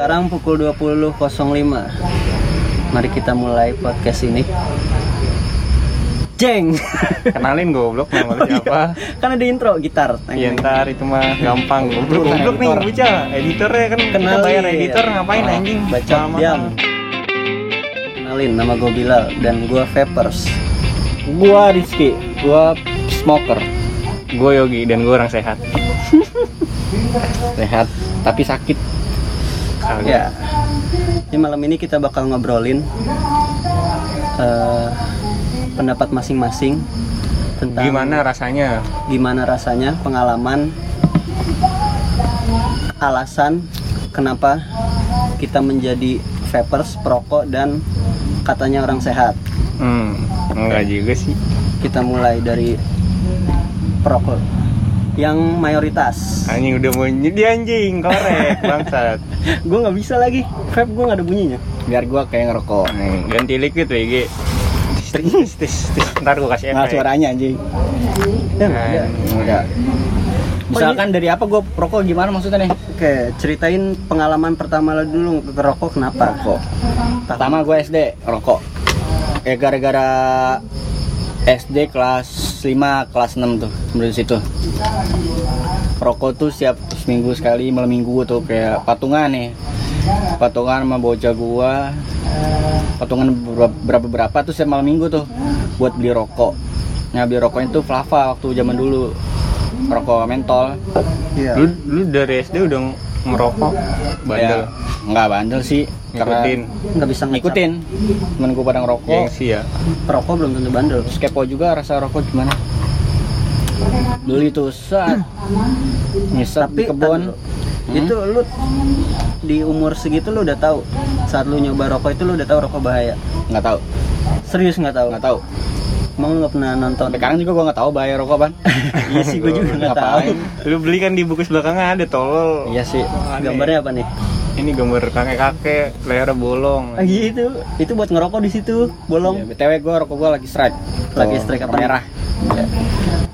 Sekarang pukul 20.05 Mari kita mulai podcast ini. Jeng! Kenalin goblok nama lu siapa? Kan ada intro gitar. Iya ntar itu mah gampang goblok. Goblok nih editor. editornya kan kita Kenalin bayar editor ngapain Oh, anjing? Baca diam. Kenalin nama gue Bilal dan gue Vapers. Gua Rizky, gua smoker. Gue Yogi dan gue orang sehat. Sehat tapi sakit. Ya. Ini malam ini kita bakal ngobrolin eh, Pendapat masing-masing Tentang Gimana rasanya? gimana rasanya pengalaman alasan kenapa kita menjadi vapers perokok dan katanya orang sehat. Hmm, enggak juga sih. Kita mulai dari perokok yang mayoritas Anjing udah mau nyedi anjing korek bangsat gue nggak bisa lagi vape gue nggak ada bunyinya Biar gua kayak ngerokok. Nih, Ganti liquid WG Tis, tis, tis. Ntar gue kasih Nah, efek suaranya anjing. ya, nggak ada. Enggak. Misalkan dari apa gua rokok gimana maksudnya nih? oke ceritain pengalaman pertama lo dulu ngerokok kenapa Rokok. Pertama gua SD rokok. Eh gara-gara SD kelas 5, kelas 6 tuh, dari situ. Rokok tuh setiap seminggu sekali, malam minggu tuh kayak patungan nih. Patungan sama bocah gua. Patungan berapa berapa, berapa tuh setiap malam minggu tuh buat beli rokok. Nah, beli rokoknya tuh Flava waktu zaman dulu. Rokok mentol. Iya. Lu, lu dari SD udah ngerokok. Bandel. Ya, nggak bandel sih. Ngikutin nggak bisa ngikutin temen gue pada ngerokok. Gengsi ya perokok belum tentu bandel. Terus kepo juga rasa rokok gimana? Beli tuh saat ngisep tapi di kebun tar- itu lu di umur segitu lu udah tahu saat lu nyoba rokok itu lu udah tahu rokok bahaya? Nggak tahu. Serius nggak tahu? Nggak tahu emang nggak pernah nonton sampai sekarang juga gue nggak tahu bahaya rokok ban iya sih gue juga nggak tahu lu beli kan di buku belakangnya ada tolol iya sih Aneh. gambarnya apa nih ini gambar kakek kakek lehernya bolong ah gitu itu buat ngerokok di situ Iya, bolong btw gue rokok gue lagi strike Lagi Tuh, strike apa merah Ya.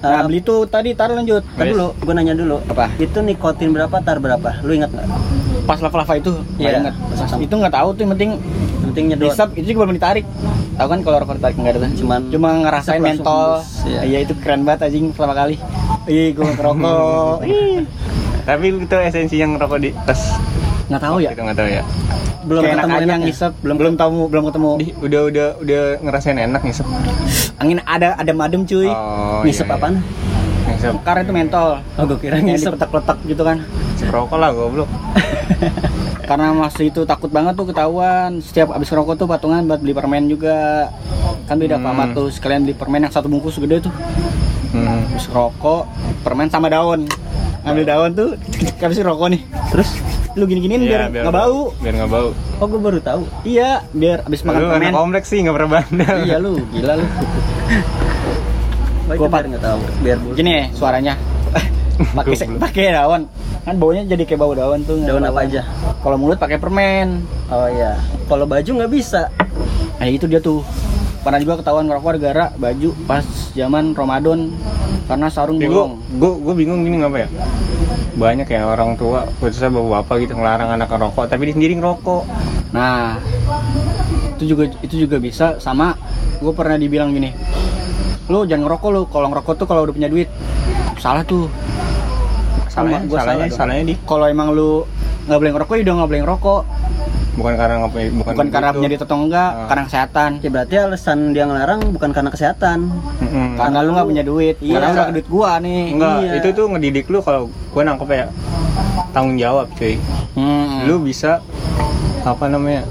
nah Eh, beli tuh tadi taruh lanjut Ntar dulu, gue nanya dulu. Apa? Itu nikotin berapa, tar berapa? Lu ingat nggak? pas lava lava itu Iya. inget. itu nggak tahu tuh yang penting Yang penting nyedot. Disep itu juga belum ditarik. Tahu kan kalau rokok ditarik enggak ada. Cuman Cuma ngerasain mentol. iya. Iya itu keren banget anjing pertama kali. Ih, gua ngerokok. Ih. tapi itu esensi yang rokok di tas Nggak tahu ya. kita nggak tahu ya belum Kayak ketemu enak aja enaknya. ngisep, belum belum tahu belum ketemu. Di, udah udah udah ngerasain enak ngisep Angin ada adem-adem cuy. oh Ngisep iya, iya. apaan? ngisep Karena itu mentol. Oh, gue kira ngisep. dipetak-petak gitu kan. Rokok lah goblok Karena masih itu takut banget tuh ketahuan. Setiap abis ngerokok tuh patungan buat beli permen juga. Kan beda Hmm. sama tuh sekalian beli permen yang satu bungkus gede tuh. hmm. Habis rokok, permen sama daun. Ambil daun tuh, habis rokok nih. Terus lu gini-giniin Iya, biar nggak bau. biar nggak bau Oh, gue baru tahu. Iya, biar abis makan lu permen. kompleks sih nggak pernah bandel Iya lu, gila lu. Gua biar nggak tahu. Biar bu. Gini ya suaranya. Pakai pakai daun. Kan baunya jadi kayak bau daun tuh. Daun apa aja? Kalau mulut pakai permen. Oh iya. Kalau baju nggak bisa. Nah, itu dia tuh. Pernah juga ketahuan ngerokok gara baju pas zaman Ramadan karena sarung gue bolong. gue gue bingung gini ngapa ya banyak ya orang tua khususnya bapak-bapak gitu ngelarang anak ngerokok tapi dia sendiri ngerokok Nah, itu juga itu juga bisa sama gue pernah dibilang gini. Lu jangan ngerokok lu, kalau ngerokok tuh kalau udah punya duit. Salah tuh. Salahnya gua salahnya salah salahnya di Kalau emang lu nggak boleh ngerokok, ya udah nggak boleh ngerokok. bukan karena bukan, Bukan karena punya duit atau enggak, Ah. karena kesehatan. Ya berarti alasan dia ngelarang bukan karena kesehatan. Mm-mm. Karena lu nggak punya duit. Iya. Karena udah duit gua nih. enggak Iya. itu tuh ngedidik lu kalau gue nangkep ya tanggung jawab cuy Hmm. lu bisa apa namanya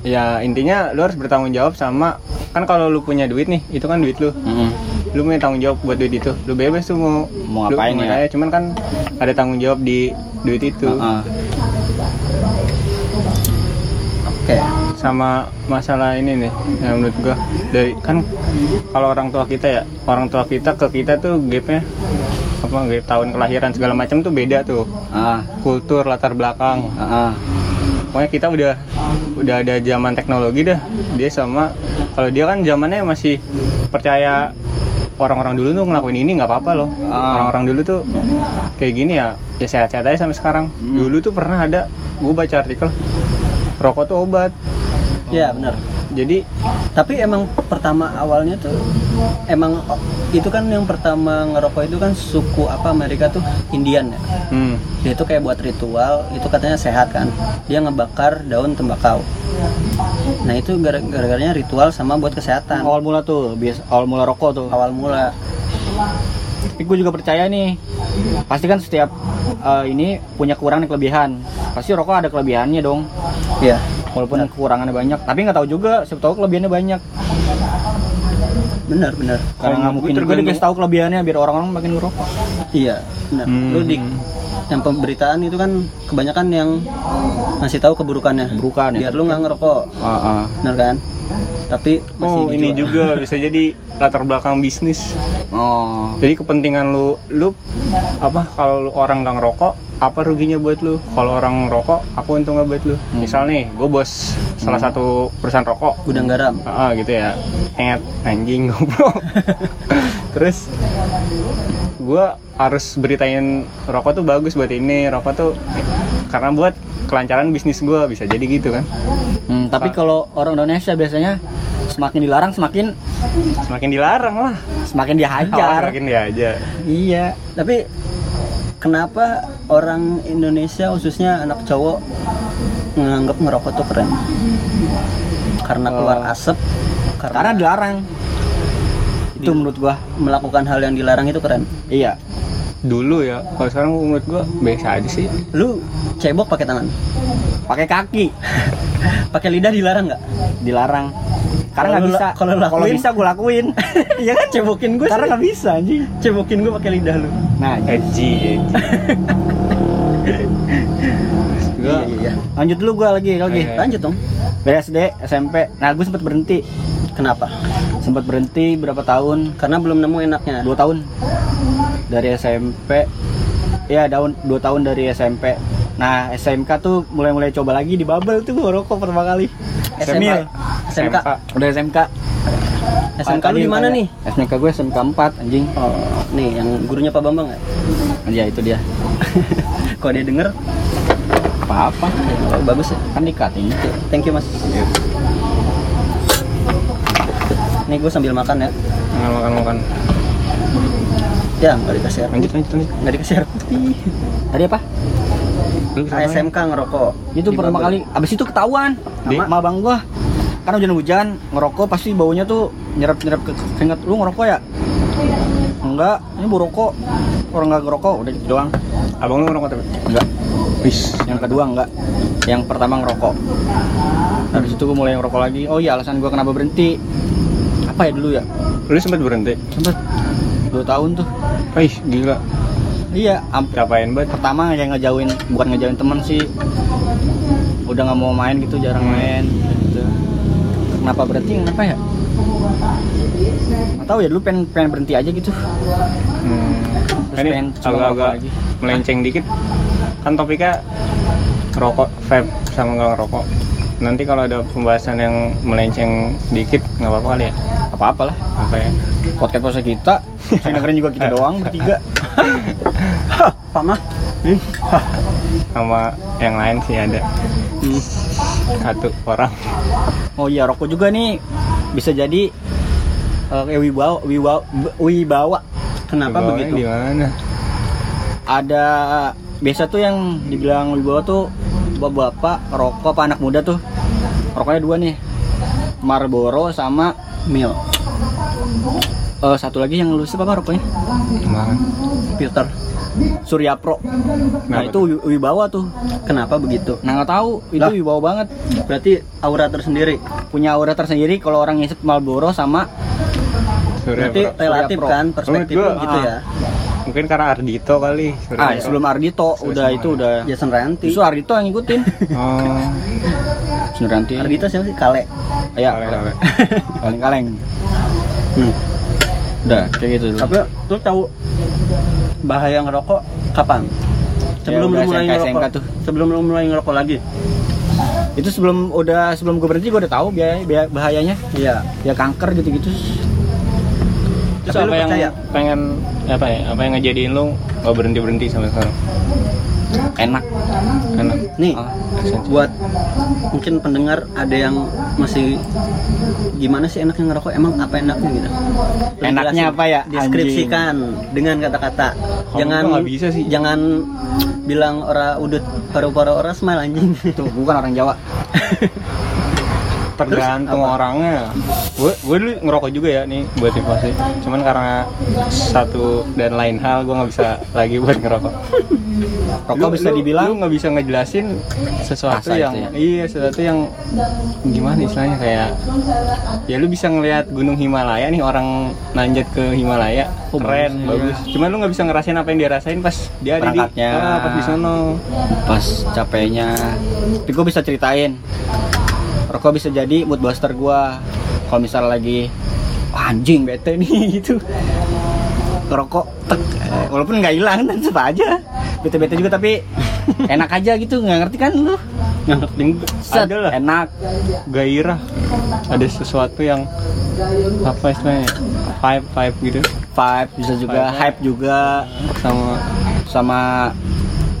ya intinya lu harus bertanggung jawab sama kan kalau lu punya duit nih itu kan duit lu Hmm. Lu punya tanggung jawab buat duit itu lu bebas tuh mau Mau lu ngapain ya? aja, cuman kan ada tanggung jawab di duit itu Heeh. Oke. sama masalah ini nih yang menurut gua dari kan kalau orang tua kita ya orang tua kita ke kita tuh gapnya apa gap tahun kelahiran segala macam tuh beda tuh Ah, kultur latar belakang ah, ah. pokoknya kita udah udah ada zaman teknologi dah dia sama kalau dia kan zamannya masih percaya orang-orang dulu tuh ngelakuin ini nggak apa-apa loh Ah. orang-orang dulu tuh kayak gini ya ya sehat-sehat aja sampai sekarang Hmm. dulu tuh pernah ada gue baca artikel rokok tuh obat Iya benar. jadi Tapi emang pertama awalnya tuh emang itu kan yang pertama ngerokok itu kan suku apa Amerika tuh Indian ya. hmm, Dia itu kayak buat ritual, itu katanya sehat kan. Dia ngebakar daun tembakau. Nah itu gara- gara-garanya ritual sama buat kesehatan. awal mula tuh biasa awal mula rokok tuh Awal mula. tapi gue juga percaya nih pasti kan setiap eh, ini punya kekurangan dan kelebihan pasti rokok ada kelebihannya dong Iya. walaupun kekurangannya banyak tapi nggak tahu juga siapa tahu kelebihannya banyak Benar benar. karena nggak mungkin juga tergantung- dikasih tahu kelebihannya biar orang-orang makin ngerokok Iya, benar. Hmm. Lu di yang pemberitaan itu kan kebanyakan yang ngasih tahu keburukannya. Keburukan, ya. Biar lu nggak ngerokok. Ah, ah. Benar kan? Tapi masih oh ini dijual. juga bisa jadi latar belakang bisnis oh jadi kepentingan lu lu apa kalau lu orang nggak ngerokok apa ruginya buat lu kalau orang ngerokok apa untungnya buat lu misal nih gue bos salah satu perusahaan rokok gudang garam. Ah, gitu ya. Enget anjing goblok. Terus gua harus beritain rokok tuh bagus buat ini, rokok tuh karena buat kelancaran bisnis gua bisa jadi gitu kan. Hmm, tapi kalau orang Indonesia biasanya semakin dilarang semakin Semakin dilarang lah. semakin dihajar Semakin dia aja. iya Tapi kenapa orang Indonesia khususnya anak cowok menganggap ngerokok tuh keren? Karena keluar Eh, asap, karena karena dilarang itu menurut gua melakukan hal yang dilarang itu keren. iya Dulu ya, kalau sekarang menurut gua biasa aja sih. Lu cebok pakai tangan, pakai kaki pakai lidah dilarang nggak? dilarang karena nggak lu bisa la- kalau lu kalau lakuin? bisa gua lakuin Iya kan cebokin gue karena nggak bisa anjing cebokin gue pakai lidah lu. nah Edgy, gua Iya iya iya. lanjut dulu gua lagi lagi. Lanjut dong. BSD SMP nah gue sempet berhenti Kenapa? sempat berhenti berapa tahun Karena belum nemu enaknya. dua tahun dari SMP ya daun dua tahun dari SMP nah SMK tuh mulai-mulai coba lagi di bubble tuh rokok pertama kali SMK. Emil. SMK. udah SMK SMK lu di mana nih? SMK gue SMK 4 anjing Oh, nih yang gurunya Pak Bambang ya? ya itu dia Kalau dia denger, apa-apa oh, bagus ya. kan dikat ini Thank you mas. Nih gue sambil makan ya. Makan makan makan. Ya nggak dikasih. Lanjut lanjut lanjut. Nggak dikasih tadi apa? ASMK ngerokok. itu Di pertama kali abis itu ketahuan sama abang gua kan hujan-hujan ngerokok pasti baunya tuh nyerap-nyerap ke keringat lu ngerokok ya enggak ini bau rokok orang nggak ngerokok udah gitu doang Abang lu ngerokok tapi. enggak Wis. yang kedua enggak yang pertama ngerokok habis itu gue mulai ngerokok lagi oh iya alasan gue kenapa berhenti apa ya dulu ya Lu sempat berhenti. sempet dua tahun tuh Wih, gila. iya am- Capain banget. pertama kayak ngejauhin bukan ngejauhin teman sih udah nggak mau main gitu jarang main gitu kenapa berhenti kenapa ya nggak tahu ya dulu pengen pengen berhenti aja gitu Hmm. Terus Ini agak-agak melenceng dikit. Kan topiknya rokok, vape sama nggak ngerokok. Nanti kalau ada pembahasan yang melenceng dikit nggak apa-apa kali ya. apa apa lah Apa ya? podcast podcast kita saya dengerin juga kita doang bertiga Pak mah. Sama yang lain sih ada Hmm. satu orang. oh iya rokok juga nih bisa jadi eh, kayak wibawa wibawa wibawa Kenapa Bawanya begitu? Di mana? ada biasa tuh yang dibilang wibawa tuh bapak-bapak rokok apa anak muda tuh rokoknya dua nih Marlboro sama Mil. eh, satu lagi yang lu apa rokoknya Mana? Filter. Surya Pro nah Kenapa itu wi- wibawa tuh Kenapa begitu? nah nggak tahu itu Lah. wibawa banget Berarti aura tersendiri. punya aura tersendiri kalau orang ngisep Marlboro sama Surya Berarti Pro. relatif Pro. kan perspektif gua, gitu ah. ya. Mungkin karena Ardito kali. Surya ah Pro. sebelum Ardito Sebelum udah itu udah Jason Ranti. Justru Ardito yang ngikutin Oh. Nanti Ardito siapa sih? Kale. ya Kale, kale. kaleng-kaleng Hmm. udah kayak gitu Tapi lu tahu bahaya ngerokok kapan? Sebelum Ya, lu mulai SMK ngerokok. tuh. Sebelum lu mulai ngerokok lagi. itu sebelum udah sebelum gue berhenti gue udah tahu biaya, biaya- bahayanya Iya. ya kanker gitu-gitu Terus Tapi lu apa yang percaya? pengen apa ya? Apa yang ngejadiin lu nggak berhenti berhenti sampai sekarang? Enak. Enak. Nih esensi. buat mungkin pendengar ada yang masih gimana sih enaknya ngerokok? Emang apa enaknya gitu? Enaknya apa ya, anjing? deskripsikan dengan kata-kata. Jangan bisa sih. jangan bilang ora udut paru-paru ora smile anjing. Tuh bukan orang Jawa tergantung orangnya. Gue gue dulu ngerokok juga ya nih buat informasi cuman karena satu dan lain hal gue nggak bisa lagi buat ngerokok. Rokok Lu- bisa lu- dibilang? lu nggak bisa ngejelasin sesuatu yang ya? iya sesuatu yang gimana istilahnya kayak ya lu bisa ngelihat gunung Himalaya nih orang nanjat ke Himalaya. Oh, keren bagus, bagus. Cuman lu nggak bisa ngerasain apa yang dia rasain pas dia ada di ah, pas di sono. Pas capeknya. Tapi gue bisa ceritain rokok bisa jadi mood booster gua kalau misalnya lagi "Wah, anjing bete nih gitu. Rokok tek. Eh, walaupun nggak hilang dan tetap aja. Bete bete juga tapi enak aja gitu. Nggak ngerti kan lu? Set, ada lah. Enak. Gairah. Ada sesuatu yang apa istilahnya? Vibe vibe gitu. Vibe bisa juga Vibe-nya. hype juga. Sama sama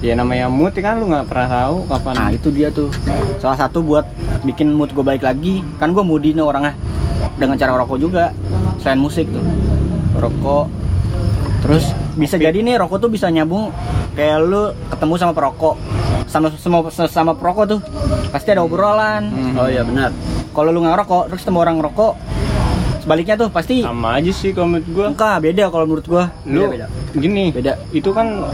ya namanya mood kan lu nggak pernah tahu kapan. Nah itu dia tuh. Salah satu buat bikin mood gue balik lagi. Kan gue moody nih orangnya. Dengan cara rokok juga. Selain musik tuh. Rokok. Terus bisa jadi nih rokok tuh bisa nyambung kayak lu ketemu sama perokok. Sama sama sama perokok tuh. Pasti ada obrolan. Hmm. oh iya benar. Kalau lu nggak rokok terus ketemu orang ngerokok sebaliknya tuh pasti sama aja sih kalau menurut gua. Enggak beda kalau menurut gua. Lu Beda-beda. gini Beda. itu kan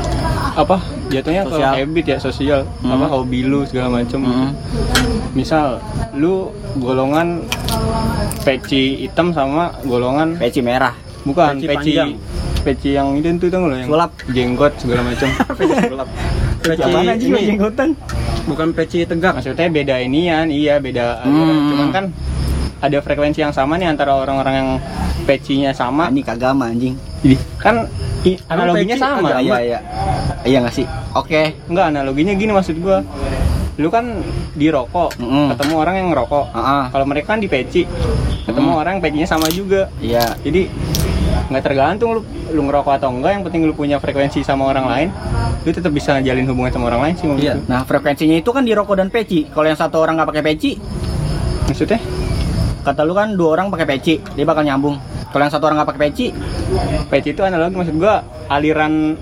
apa jatuhnya ke habit ya sosial Hmm. apa hobi lu segala macem Mm-mm. misal lu golongan peci hitam sama golongan peci merah bukan Peci peci panjang. peci yang itu tuh tau nggak lo yang Sulap. jenggot segala macam peci Apaan anjing ini jenggotan bukan peci tegak maksudnya beda inian iya beda. Hmm. cuman kan ada frekuensi yang sama nih antara orang-orang yang pecinya sama ini kagak mah, anjing Jadi, kan i- analoginya sama agama. iya iya iya nggak sih oke enggak analoginya gini maksud gua lu kan di rokok Mm-mm. ketemu orang yang ngerokok Heeh. kalau mereka kan di peci ketemu Mm. orang yang pecinya sama juga iya jadi nggak tergantung lu lu ngerokok atau enggak yang penting lu punya frekuensi sama orang lain lu tetap bisa jalin hubungan sama orang lain sih Iya. gua. Nah frekuensinya itu kan di rokok dan peci. Kalau yang satu orang nggak pakai peci, maksudnya kata lu kan dua orang pakai peci, dia bakal nyambung. Kalau yang satu orang nggak pakai peci, peci itu analogi maksud gua aliran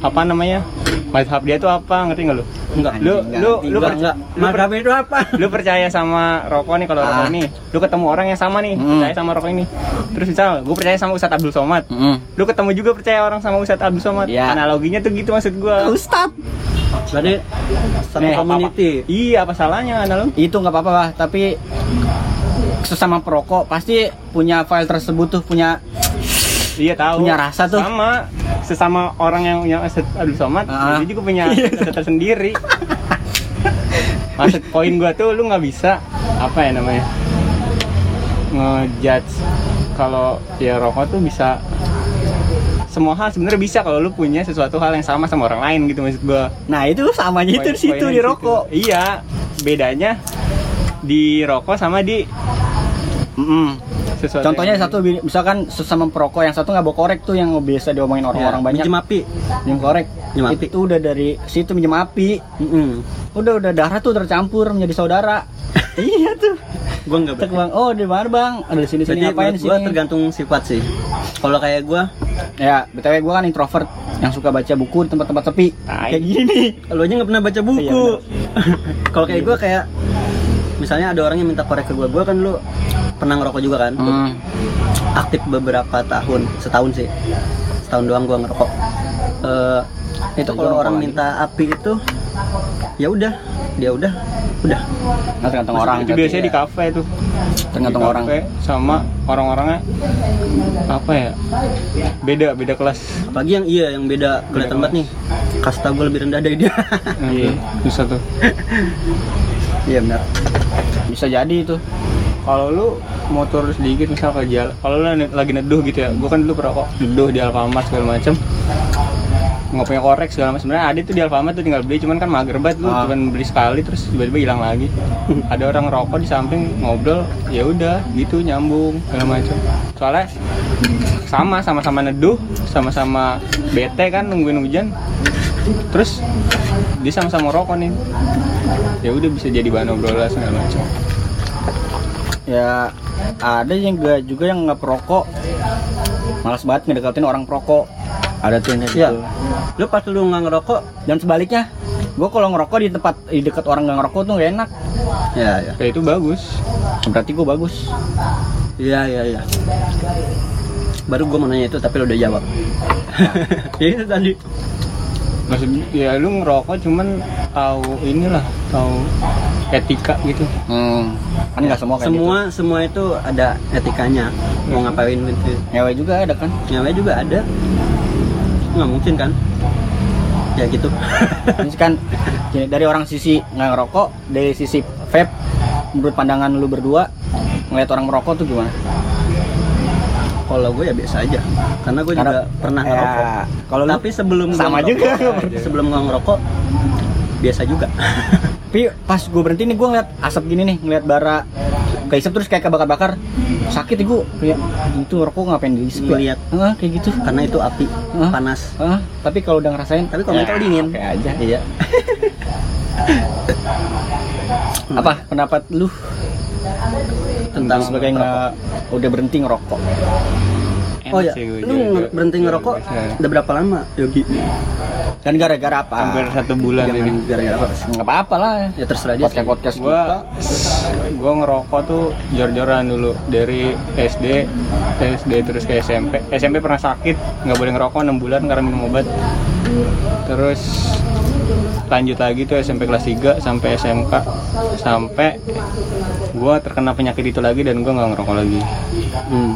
apa namanya? Mazhab dia tuh apa ngerti nggak lu? Enggak lu lu lu, enggak Mazhab itu apa? lu percaya sama rokok nih kalau rokok Ah. nih. Lu ketemu orang yang sama nih Hmm. percaya sama rokok ini. Terus misal gue percaya sama Ustadz Abdul Somad. Lu ketemu juga percaya orang sama Ustadz Abdul Somad. Iya. analoginya tuh gitu maksud gua. Ustad, berarti satu Nih, community. Iya apa salahnya analogi itu nggak apa-apa lah. Tapi sesama perokok pasti punya file tersebut tuh punya iya tahu Punya rasa tuh. sama sesama orang yang punya Ustadz Abdul Somad Ah. dia juga punya rasa tersendiri maksud poin gua tuh lu nggak bisa apa ya namanya ngejudge kalau ya rokok tuh bisa semua hal sebenarnya bisa kalau lu punya sesuatu hal yang sama sama orang lain gitu maksud gua Nah itu samanya itu di situ di rokok. iya bedanya di rokok sama di Mm-mm. sesuatu Contohnya yang- satu misalkan sesama perokok yang satu nggak bawa korek tuh yang biasa diomongin orang-orang Ya, banyak. minjem api Minjem korek. Minjem api. Itu udah dari situ minjem api. Mm-mm. Udah udah darah tuh tercampur menjadi saudara. iya tuh. gua enggak Cek bang, oh di mana bang? Ada di sini sini Jadi ngapain sih? gua tergantung sifat sih. Kalau kayak gua, Ya, btw gue kan introvert yang suka baca buku di tempat-tempat sepi. Kayak gini lu aja nggak pernah baca Iya, buku. Kalau kayak gua kayak misalnya ada orang yang minta korek ke gua, gua kan lu pernah ngerokok juga kan? Hmm. Aktif beberapa tahun, setahun sih. Setahun doang gua ngerokok. Eh, itu kalau orang lagi. minta api itu ya udah, dia udah, udah. Nah, tergantung Maksudnya orang. itu biasanya ya. di kafe tuh Tergantung Di orang. kafe sama orang-orangnya apa ya beda beda kelas Apalagi yang iya yang beda kelihatan banget nih. Kasta gua lebih rendah dari dia. iya susah tuh Iya benar. Bisa jadi itu. kalau lu motor sedikit misal ke jalan kalau lu lagi neduh gitu ya gua kan dulu perokok neduh di Alfamart segala macem nggak punya korek segala macam sebenarnya ada tuh di Alfamart tuh tinggal beli cuman kan mager banget lu Ah. cuman beli sekali terus tiba-tiba hilang lagi ada orang rokok di samping ngobrol ya udah gitu nyambung segala macam soalnya sama sama-sama neduh sama-sama bete kan nungguin hujan terus dia sama-sama rokok nih. Ya udah bisa jadi bahan obrolan segala macam. Ya ada yang gak juga yang nggak perokok. Malas banget ngedeketin orang perokok. Ada tuh yang kayak Iya. gitu. Lu pas lu nggak ngerokok dan sebaliknya. Gue kalau ngerokok di tempat di dekat orang nggak ngerokok tuh gak enak. Ya ya. Ya itu bagus. Berarti gue bagus. Iya iya iya baru gue mau nanya itu tapi lu udah jawab. Ya itu tadi maksud ya lu ngerokok cuman tahu inilah tahu etika gitu. Hmm. kan nggak semua kayak semua semua itu ada etikanya. Mau ngapain gitu gitu ngewe juga ada kan? Nyawa juga ada. Nggak mungkin kan? Ya gitu. Kan gini, dari orang sisi nggak ngerokok dari sisi vape menurut pandangan lu berdua ngeliat orang merokok tuh gimana kalau gue ya biasa aja. Karena gue juga pernah ya, ngerokok. kalau tapi sebelum sama ngerokok- juga. sebelum gue ngerokok biasa juga. Tapi pas gue berhenti nih gue ngeliat asap gini nih ngeliat bara keisep terus kayak kebakar-bakar. Sakit nih gue kayak itu rokok ngapain diisep ya? Ngeliat. Hah, kayak gitu. Karena itu api Hah? panas. Hah, tapi kalau udah ngerasain tapi kalau mental dingin. oke aja. Iya. Apa pendapat lu tentang sebagai nggak udah berhenti ngerokok. Oh ya Enak sih gue lu nge- berhenti ngerokok Bisa. udah berapa lama Yogi? Dan gara-gara apa? Hampir satu bulan Jangan ini. gara-gara apa? Nggak apa-apa lah. Ya terserah aja podcast podcast gua gua ngerokok tuh jor-joran dulu dari SD SD terus ke SMP SMP pernah sakit nggak boleh ngerokok 6 bulan karena minum obat. Terus lanjut lagi tuh SMP kelas 3 sampai SMK sampai gua terkena penyakit itu lagi dan gua nggak ngerokok lagi. Hmm.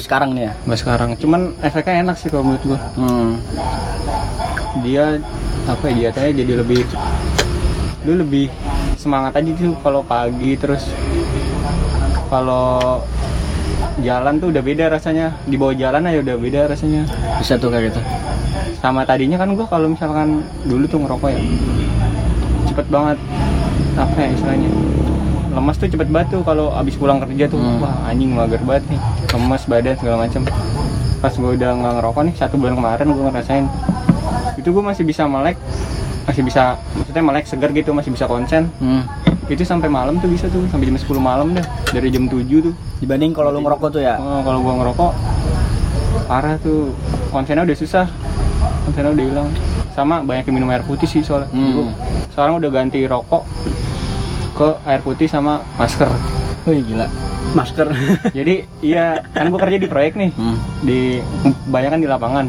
Sekarang nih ya? Mbak sekarang. Cuman efeknya enak sih kalau menurut gua. Hmm. dia apa ya dietanya jadi lebih lu lebih semangat aja tuh kalau pagi terus kalau jalan tuh udah beda rasanya. Di bawah jalan aja udah beda rasanya. Bisa tuh kayak gitu? Sama tadinya kan gua kalau misalkan dulu tuh ngerokok ya cepet banget apa ya istilahnya lemas tuh cepet banget tuh kalau abis pulang kerja tuh. Hmm. wah anjing mager banget nih. Lemas badan segala macam pas gue udah nggak ngerokok nih satu bulan kemarin gue ngerasain. Itu gue masih bisa melek masih bisa maksudnya melek segar gitu masih bisa konsen. Hmm. itu sampai malam tuh bisa tuh sampai jam 10 malam dah. Dari jam 7 tuh. Dibanding kalau lu ngerokok tuh ya? Oh, kalau gua ngerokok parah tuh. Konsennya udah susah. Konsennya udah hilang. Sama banyak yang minum air putih sih soalnya. Hmm. Sekarang udah ganti rokok ke air putih sama masker. Wih gila. Masker. Jadi iya kan gua kerja di proyek nih. Hmm. di banyak kan di lapangan.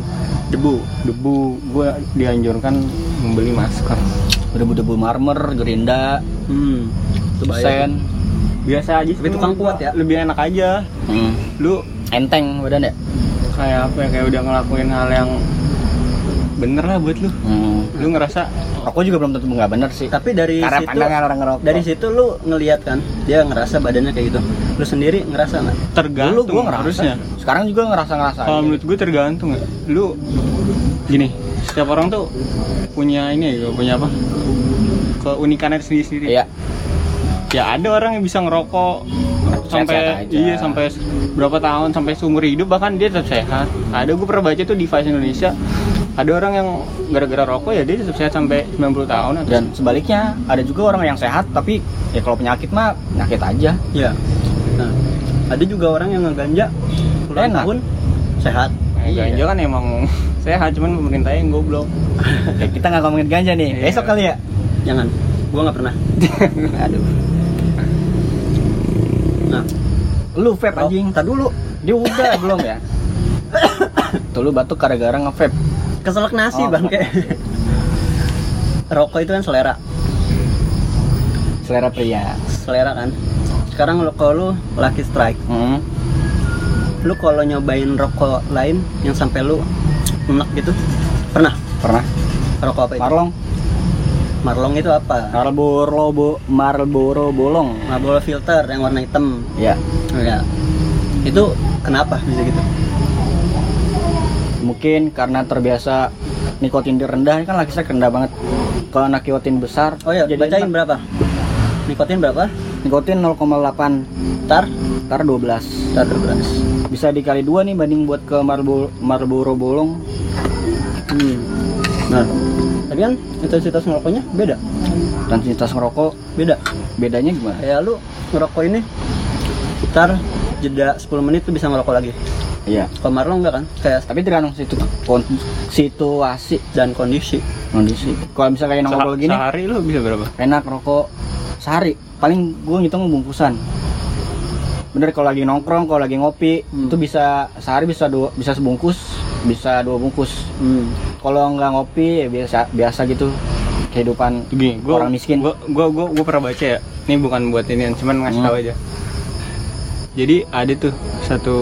Debu. Debu. Gua dianjurkan membeli masker. Debu-debu marmer gerinda hmm. sen. biasa aja Tapi tukang kuat ya? lebih enak aja. Hmm. lu? Enteng badan ya? Kayak apa ya? Kayak udah ngelakuin hal yang bener lah buat lu. Hmm. lu ngerasa rokok juga belum tentu nggak bener sih. Tapi dari karena situ pandangan orang ngerokok. dari situ lu ngelihat kan dia ngerasa badannya kayak gitu. Lu sendiri ngerasa nggak? Tergantung. Gua ngerasa. Harusnya. Sekarang juga ngerasa ngerasa kalau menurut gue tergantung ya. Lu gini setiap orang tuh punya ini ya punya apa? Keunikannya sendiri sendiri iya. Ya ada orang yang bisa ngerokok sampai aja. iya sampai berapa tahun sampai seumur hidup bahkan dia tetap sehat. Ada gue pernah baca tuh di Vice Indonesia ada orang yang gara-gara rokok ya dia tetap sehat sampai 90 tahun atau dan sebaliknya ada juga orang yang sehat tapi ya kalau penyakit mah penyakit aja. Ya nah ada juga orang yang ngeganja puluhan Enak. tahun sehat. Nah, Iya. ganja kan emang sehat cuman pemerintahnya yang goblok. Oke, kita nggak ngomongin ganja nih. Iya. besok kali ya? Jangan. Gua nggak pernah. Aduh. Nah. Lu vape anjing. Tar dulu. Dia udah belum ya? Tuh lu batuk gara-gara nge-vape keselak nasi Oh, bangke rokok itu kan selera. Selera pria. Selera kan. Sekarang lo kalau lu laki strike hmm. lu kalau nyobain rokok lain yang sampai lu enak gitu pernah? Pernah. Rokok apa itu? Marlong. Marlong itu apa? Marlboro bo Marlboro bolong. Marlboro filter yang warna hitam. Ya. Ya itu kenapa bisa gitu mungkin karena terbiasa nikotin di rendah ini kan laki saya rendah banget. Kalau nikotin besar oh ya jadi bacain enak. berapa? Nikotin berapa? Nikotin 0,8 tar? Tar 12 tar beras bisa dikali dua nih banding buat ke Marlboro, Marlboro bolong. Hmm. nah tapi kan intensitas ngerokoknya beda? Intensitas ngerokok beda? Bedanya gimana? Kayak lu ngerokok ini ntar jeda 10 menit tuh bisa ngerokok lagi iya. Kamar lo enggak kan? Kayak tapi tergantung situ kon- situasi dan kondisi. Kondisi. Kalau misalnya kayak nongkrong gini sehari lu bisa berapa? enak rokok. Sehari. Paling gue ngitung bungkusan. Bener kalau lagi nongkrong kalau lagi ngopi Hmm. itu bisa sehari bisa dua bisa sebungkus bisa dua bungkus. Hmm. kalau nggak ngopi ya biasa biasa gitu. Kehidupan Gini, gua, orang miskin. Gua, gua, gua, gua pernah baca ya. Ini bukan buat ini, cuman ngasih Hmm. tahu aja. Jadi ada tuh satu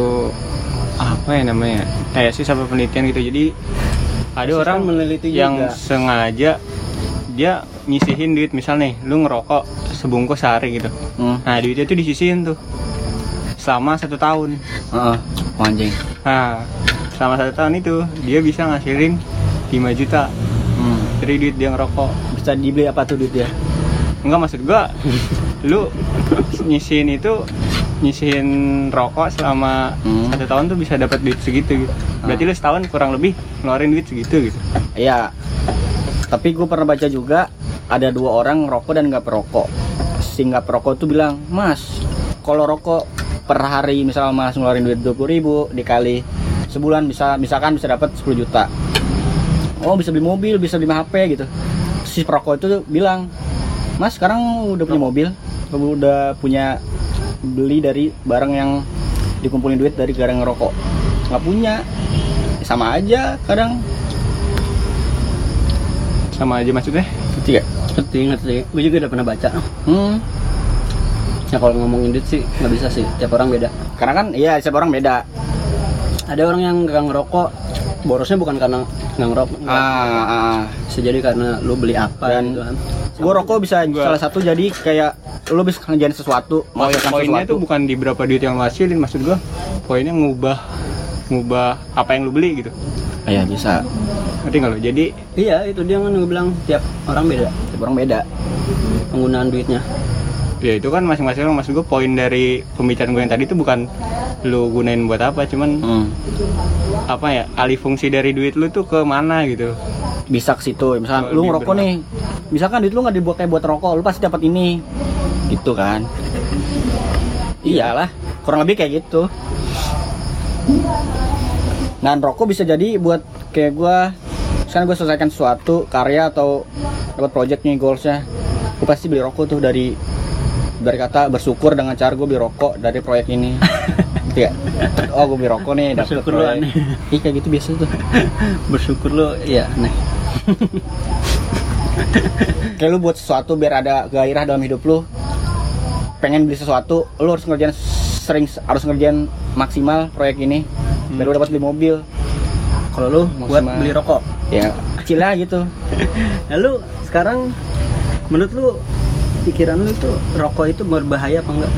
apa ya namanya? Kayak sih sama penelitian gitu. Jadi ada orang meneliti yang juga. sengaja dia nyisihin duit misal nih, lu ngerokok sebungkus sehari gitu. Hmm. Nah duitnya tuh disisihin tuh selama satu tahun. Heeh. Oh, anjing Nah selama satu tahun itu dia bisa ngasilin 5 juta Hmm. dari duit dia ngerokok. bisa dibeli apa tuh duit ya Enggak maksud gua lu nyisihin itu nyisihin rokok selama Hmm. satu tahun tuh bisa dapat duit segitu gitu. Berarti Ah. lu setahun kurang lebih ngeluarin duit segitu gitu. Iya. Tapi gue pernah baca juga ada dua orang rokok dan nggak perokok. Si nggak perokok tuh bilang, Mas, kalau rokok per hari misal mas ngeluarin duit 20 ribu dikali sebulan bisa misalkan bisa dapat 10 juta. Oh bisa beli mobil, bisa beli HP gitu. Si perokok itu bilang, Mas sekarang udah punya mobil, udah punya beli dari barang yang dikumpulin duit dari gara ngerokok. Nggak punya, sama aja kadang Sama aja maksudnya. Ngerti gak? ngerti ngerti gue juga udah pernah baca Hmm. ya kalau ngomongin duit sih nggak bisa sih tiap orang beda Karena kan iya setiap orang beda. ada orang yang nggak ngerokok borosnya bukan karena nggak ngerokok nggak. Ah, ah. bisa jadi karena lu beli apa Dan- gitu kan Gue rokok bisa Gua- salah satu jadi kayak lo bisa ngerjain sesuatu, Poin menghasilkan poinnya sesuatu. tuh bukan di berapa duit yang lu hasilin maksud gua. Poinnya ngubah ngubah apa yang lu beli gitu. Iya bisa. Ngerti nggak lo? Jadi iya itu dia kan gue bilang tiap orang beda Setiap orang beda. penggunaan duitnya ya itu kan masing-masing orang maksud gua poin dari pembicaraan gue yang tadi itu bukan lu gunain buat apa, cuman Hmm. apa ya alih fungsi dari duit lu tuh ke mana gitu. Bisa ke situ. Misalkan lu ngerokok nih. Misalkan duit lu nggak dibuat kayak buat rokok, lu pasti dapat ini. Gitu kan. Iyalah, kurang lebih kayak gitu. Nah, rokok bisa jadi buat kayak gua sekarang gue selesaikan sesuatu karya atau dapat project nih goalsnya gue pasti beli rokok tuh dari dari kata bersyukur dengan cara gue beli rokok dari proyek ini. Oh gue beli rokok nih dapet Bersyukur lu proyek. aneh. Iya kayak gitu biasa tuh. Bersyukur lu iya nih kayak lu buat sesuatu biar ada gairah dalam hidup lu. Pengen beli sesuatu lu harus ngerjain sering harus ngerjain maksimal proyek ini. Biar lu dapat beli mobil. Kalau lu buat beli rokok? Ya kecil lah gitu. Lalu sekarang menurut lu pikiran lu itu rokok itu berbahaya apa enggak?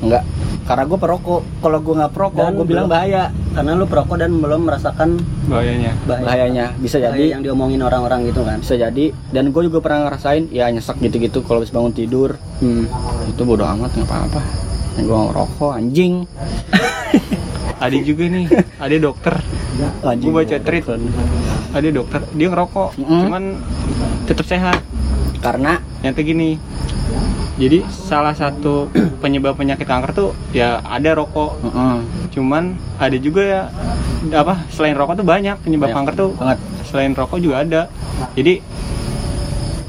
Enggak. Karena gue perokok. Kalau gue nggak perokok gue bilang bahaya. Karena lu perokok dan belum merasakan Bahayanya. bahaya, bahayanya. Bisa bahaya jadi. yang diomongin orang-orang gitu kan? Bisa jadi. Dan gue juga pernah ngerasain ya nyesek gitu-gitu kalau habis bangun tidur. Hmm. itu bodo amat nggak apa-apa. Yang gue ngerokok anjing. Ada juga nih, ada dokter. anjing Gue baca tweet, ada dokter, dia ngerokok, Mm. cuman tetap sehat. karena Yang kayak gini. Jadi salah satu penyebab penyakit kanker tuh ya ada rokok, Heeh, cuman ada juga ya apa selain rokok tuh banyak penyebab Banyak. kanker tuh banget selain rokok juga ada. Jadi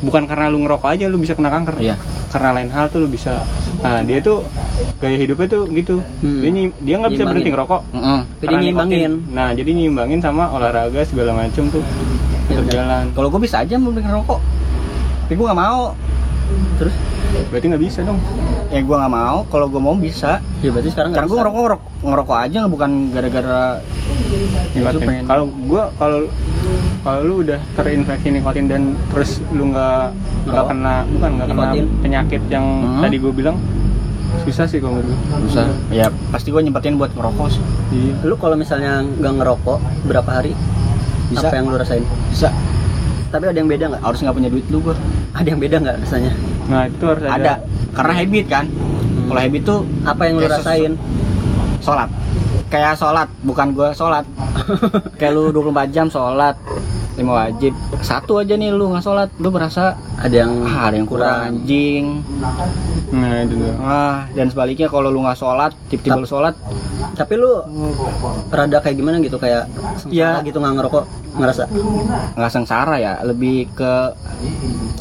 bukan karena lu ngerokok aja lu bisa kena kanker. iya Karena lain hal tuh lu bisa. Nah, dia tuh gaya hidupnya tuh gitu. Hmm. Dia dia nggak bisa berhenti ngerokok. Heeh. jadi nyimbangin. Nah, jadi nyimbangin sama olahraga segala macem tuh Ya jalan. kalau gue bisa aja mau bikin rokok tapi gue nggak mau terus Berarti nggak bisa dong. ya gue nggak mau kalau gue mau bisa ya berarti sekarang karena gue bisa. ngerokok ngerok- ngerokok aja bukan gara-gara Nikotin. Kalau gua kalau kalau lu udah terinfeksi nikotin dan terus lu nggak nggak Ngerokok? kena bukan nggak kena penyakit yang Hmm. tadi gua bilang susah sih kalau menurut gua. bisa ya pasti gue nyempetin buat ngerokok sih Iya. lu kalau misalnya nggak ngerokok berapa hari Bisa. apa yang lu rasain bisa tapi ada yang beda nggak harus nggak punya duit lu gue ada yang beda nggak rasanya Nah itu harus ada. ada. Karena habit kan. Kalau habit tuh apa yang lu rasain? sholat. Kayak sholat. Bukan gue sholat. Kayak lu 24 jam sholat lima wajib. Satu aja nih lu nggak sholat lu berasa ada yang ah, ada yang kurang anjing. Nah itu tuh ah dan sebaliknya kalau lu nggak sholat tiba-tiba lu sholat. tapi lu rada kayak gimana gitu? Kayak Iya. sengsara gitu nggak ngerokok ngerasa? Nggak sengsara ya lebih ke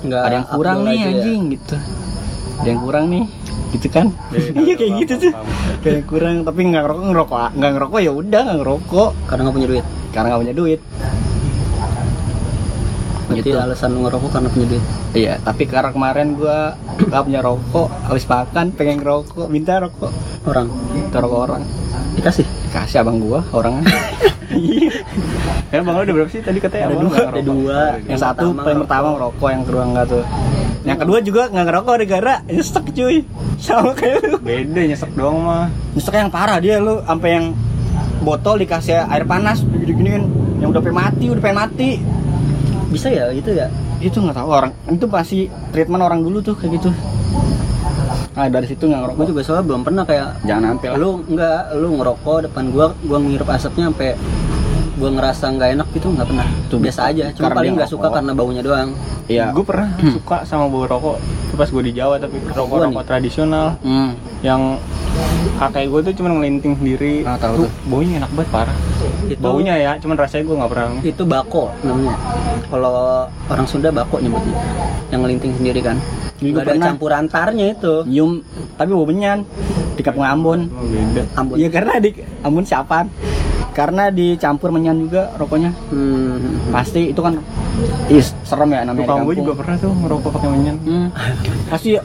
nggak ada yang kurang nih ya? anjing gitu. Ada yang kurang nih gitu kan? Iya kayak gitu tuh kayak yang kurang tapi nggak ngerokok ngerokok nggak ngerokok ya udah nggak ngerokok. Karena nggak punya duit. Karena nggak punya duit jadi Gitu. alasan ngerokok karena punya duit. Iya tapi karena kemarin gua nggak punya rokok habis makan pengen ngerokok minta rokok. Orang. Minta rokok orang. Dikasih? Kasih abang gua orang ya bang lu udah berapa sih tadi katanya? Ada dua, ada dua. Yang satu paling pertama ngerokok yang kedua enggak tuh. Yang kedua juga nggak ngerokok gara-gara nyesek cuy. Sama kayak lu. Beda nyesek doang mah. Nyesek yang parah dia lu. Sampai yang botol dikasih air panas gini-giniin. Yang udah pengen mati udah pengen mati bisa ya gitu ya? Itu nggak tahu orang itu pasti treatment orang dulu tuh kayak gitu. Nah dari situ nggak gue ngerokok juga soalnya belum pernah kayak jangan sampai lu nggak lu ngerokok depan gua gua ngirup asapnya sampai gua ngerasa nggak enak gitu nggak pernah. Tuh, biasa aja cuma karena paling nggak suka karena baunya doang. Iya. Gue pernah suka sama bau rokok. Itu pas gue di Jawa tapi rokok rokok tradisional. Hmm. yang kakek gue tuh cuma ngelinting sendiri. Ah, tahu tuh. Baunya enak banget parah. Itu baunya ya cuman rasanya gue nggak pernah itu bako namanya. Kalau orang Sunda bako nyebutnya yang ngelinting sendiri kan. Gak ada pernah. campur antarnya itu. Nyium tapi bau menyan di kampung Ambon. Oh, beda. Ambon. Iya karena di Ambon siapaan karena dicampur menyan juga rokoknya hmm. pasti itu kan is serem ya namanya tukang gue juga pernah tuh ngerokok pakai menyan Hmm. Pasti ya,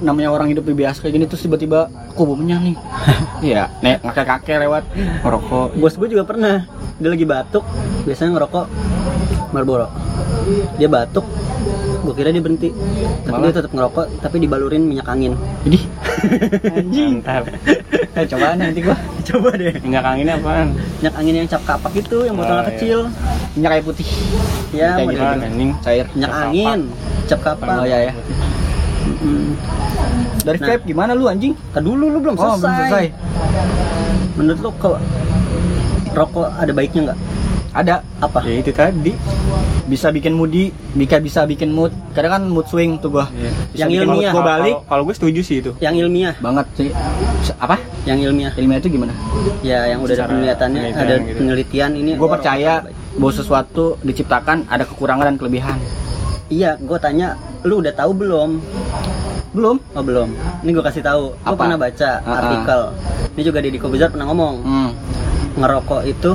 namanya orang hidup biasa kayak gini terus tiba-tiba kok bau menyan nih. Iya, nek kakek-kakek lewat ngerokok. bos gue juga pernah dia lagi batuk biasanya ngerokok Marlboro dia batuk gue kira dia berhenti tapi Malah? dia tetap ngerokok tapi dibalurin minyak angin Jadi anjing. mantap Eh, cobaan nanti gua coba deh minyak anginnya apaan minyak angin yang cap kapak itu yang botolnya Oh, iya. kecil minyak kayu putih. ya Kayak gitu. anjing Cair. minyak Cap angin cap kapak Oh ya ya. Mm. Dari Nah. vape gimana lu anjing? Ntar dulu lu belum Oh, selesai. belum selesai. menurut lu kok rokok ada baiknya nggak Ada apa ya itu tadi bisa bikin moody, bisa bisa bikin mood. Kadang kan mood swing tuh gua. Bisa Yang ilmiah. gua balik Kalau- gue setuju sih itu yang ilmiah banget sih. Apa? yang ilmiah Ilmiah itu gimana? ya yang udah ada Secara penelitiannya penelitian ada gitu. penelitian ini Gue percaya bahwa sesuatu diciptakan ada kekurangan dan kelebihan. iya gue tanya lu udah tahu belum Belum? oh belum ini gue kasih tahu gue Apa? pernah baca Ah, ah. artikel ini juga Deddy Kobuzer pernah ngomong Hmm. ngerokok itu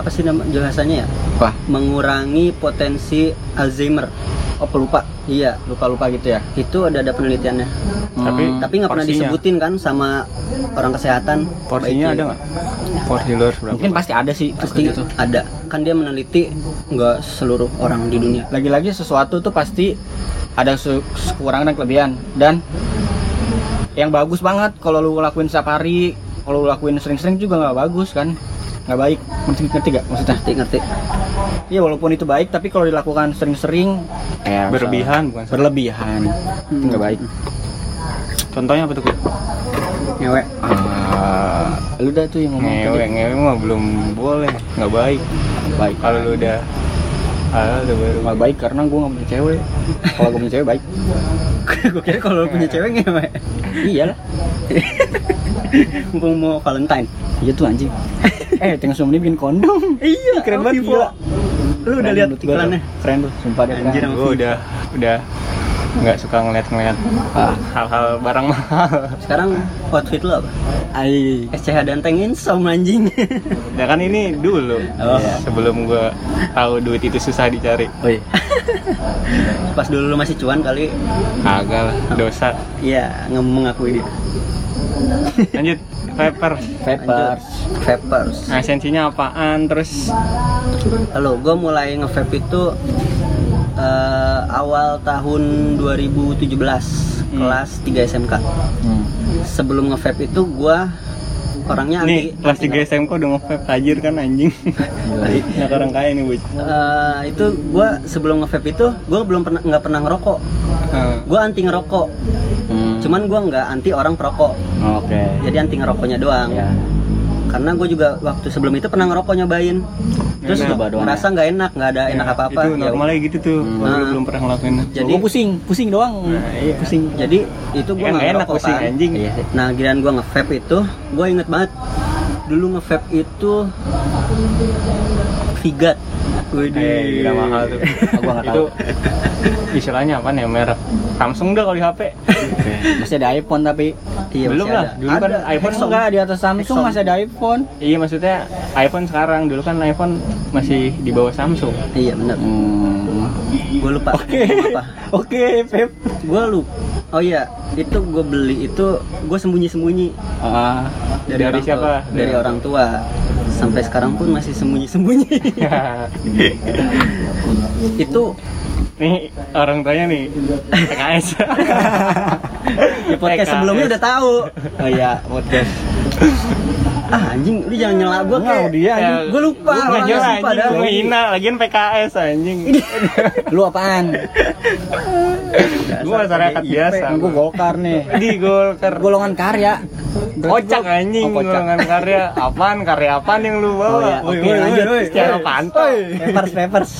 apa sih nama jelasannya ya? Wah, mengurangi potensi Alzheimer. Oh pelupa, iya lupa-lupa gitu ya. itu ada ada penelitiannya. Tapi- Hmm. tapi nggak pernah disebutin kan sama orang kesehatan? Porsinya ada nggak? Porsi lu harus berapa mungkin pasti ada sih pasti gitu. ada. Kan dia meneliti nggak seluruh orang di dunia. Lagi-lagi sesuatu tuh pasti ada kekurangan dan kelebihan. Dan yang bagus banget kalau lu lakuin setiap hari, kalau lu lakuin sering-sering juga nggak bagus kan, nggak baik. Ngerti ngerti gak maksudnya? ngerti ngerti Iya walaupun itu baik tapi kalau dilakukan sering-sering eh, berlebihan bukan berlebihan itu nggak baik. contohnya apa tuh Kut? ngewek Ah, lu dah tuh yang ngomong ngewe tadi. ngewe mah belum boleh nggak baik Baik. kalau lu udah ah udah baru Nggak baik karena gue nggak punya cewek. Kalau gue punya cewek baik. gue kira kalau punya cewek ngewek iya lah. mumpung mau Valentine Iya tuh anjing. eh, tengah suami bikin kondom. iya keren banget Vivo. gila. lu udah lihat iklannya. Keren tuh, sumpah deh. Anjir, gue udah udah nggak suka ngeliat-ngeliat Ah. hal-hal barang mahal. Sekarang outfit lu apa? Ai. SCH Danteng Insom anjing. Ya kan ini dulu. Oh. sebelum gue tahu duit itu susah dicari. Oh iya. pas dulu lu masih cuan kali. Kagak lah dosa. Iya mengakui dia. Lanjut Vapers. Vapers nah, esensinya apaan terus? Halo, gue mulai nge-vape itu eh, awal tahun 2017 kelas 3 SMK. Hmm. Sebelum nge-vape itu gue orangnya anti nih kelas 3 SMK udah nge-vape tajir kan anjing nah orang kaya nih bos Eh, itu gue sebelum nge-vape itu gue belum pernah nggak pernah ngerokok. Ah, Gue anti ngerokok. Hmm. Cuman gue nggak anti orang perokok. Oke. Jadi anti ngerokoknya doang. Ya. Karena gue juga waktu sebelum itu pernah ngerokok nyobain. terus Enak. Merasa nggak enak nggak ada enak Ya, apa apa itu normalnya gitu tuh Hmm. Nah. belum pernah ngelakuin Jadi- Gua pusing, pusing doang. Nah, iya. Pusing. jadi itu gue ya, nggak enak pusing kan. anjing Iya nah giliran gue nge-vape itu gue inget banget dulu nge-vape itu Vigat Widih. Eh, gila mahal tuh. Gua nggak itu tahu. istilahnya apa ya merek Samsung dah kalau di HP. Masih ada iPhone tapi Iya, Belum lah, ada. dulu kan Ada. iPhone Exxon. enggak di atas Samsung Exxon. masih ada iPhone. Iya maksudnya iPhone sekarang dulu kan iPhone masih di bawah Samsung. Iya benar. Hmm. Gue lupa. Oke. Apa? Oke, Pep. Gue lupa. Oh iya, itu gue beli itu gue sembunyi-sembunyi Ah, Dari orang siapa? Tua, dari orang tua. Sampai sekarang pun masih sembunyi-sembunyi. itu nih orang tuanya nih PKS. di podcast PKS. sebelumnya udah tahu. oh iya, podcast. Ah anjing, lu jangan nyela gue Enggak, kayak. dia anjing. Gue lupa. Gue orangnya nyela anjing, gue hina lagian PKS anjing. Lu apaan? Gue masyarakat biasa. Gue Golkar nih. di Golkar. Golongan karya. Kocak anjing Oh, kocak. golongan karya. Apaan karya apaan yang lu bawa? Oh, iya. Oke, woi, lanjut. Secara pantau. Papers, papers.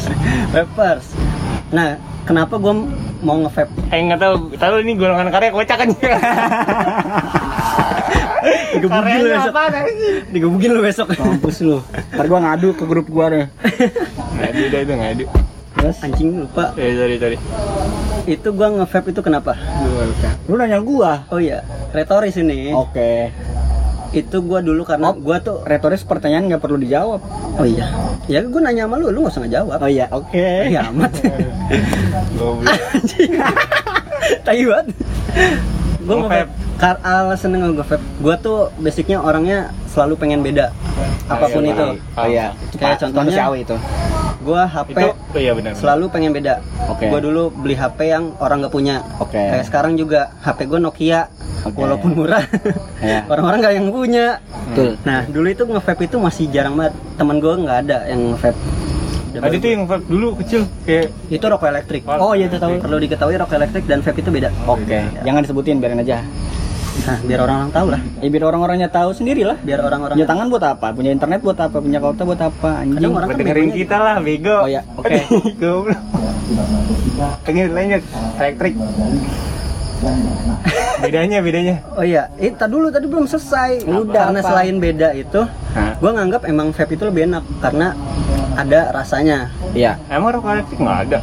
Peppers. Nah, kenapa gue mau nge-vape? Eh nggak tahu, tahu ini golongan karya kocak kan? Digebukin lu besok. Digebukin lu besok. Mampus lu. Ntar gua ngadu ke grup gua nih. Ngadu dah itu ngadu. Terus Anjing lupa. Eh sorry sorry. Itu gue nge-vape itu kenapa? lu nanya gua. Oh iya, retoris ini. Oke. Itu gue dulu karena gue tuh Retoris pertanyaan nggak perlu dijawab. Oh iya. Ya gue nanya sama lu, lu gak usah ngejawab. Oh iya, oke. Ya amat. Tai banget. Gue nge Kar alasan nge vape gue tuh basicnya orangnya selalu pengen beda apa pun iya, itu. Oh iya, Kayak contohnya- manusiawi itu. gue HP Itu oh iya benar. selalu pengen beda Oke. gue dulu beli HP yang orang nggak punya Oke. kayak sekarang juga HP gue Nokia Oke. walaupun murah Iya. orang-orang nggak yang punya Betul. nah dulu itu nge-vape itu masih jarang banget teman gue nggak ada yang nge-vape Tadi tuh yang vape dulu kecil kayak itu rokok elektrik Oh iya, itu tahu. perlu diketahui rokok elektrik dan vape itu beda Oke, jangan disebutin biarin aja. nah biar orang-orang tahu lah Ya biar orang-orangnya tahu sendiri lah. biar orang-orang Punya tangan buat apa? Punya internet buat apa? Punya kota buat apa? Anjing. Kadang orang kan dengerin kita lah bego. Oh iya, oke. Goblok. Pengen lanjut elektrik. bedanya bedanya. Oh iya, eh tadi dulu tadi belum selesai. Udah, karena apa? selain beda itu, gue nganggap emang vape itu lebih enak karena ada rasanya. Iya, Emang rokok elektrik nggak ada?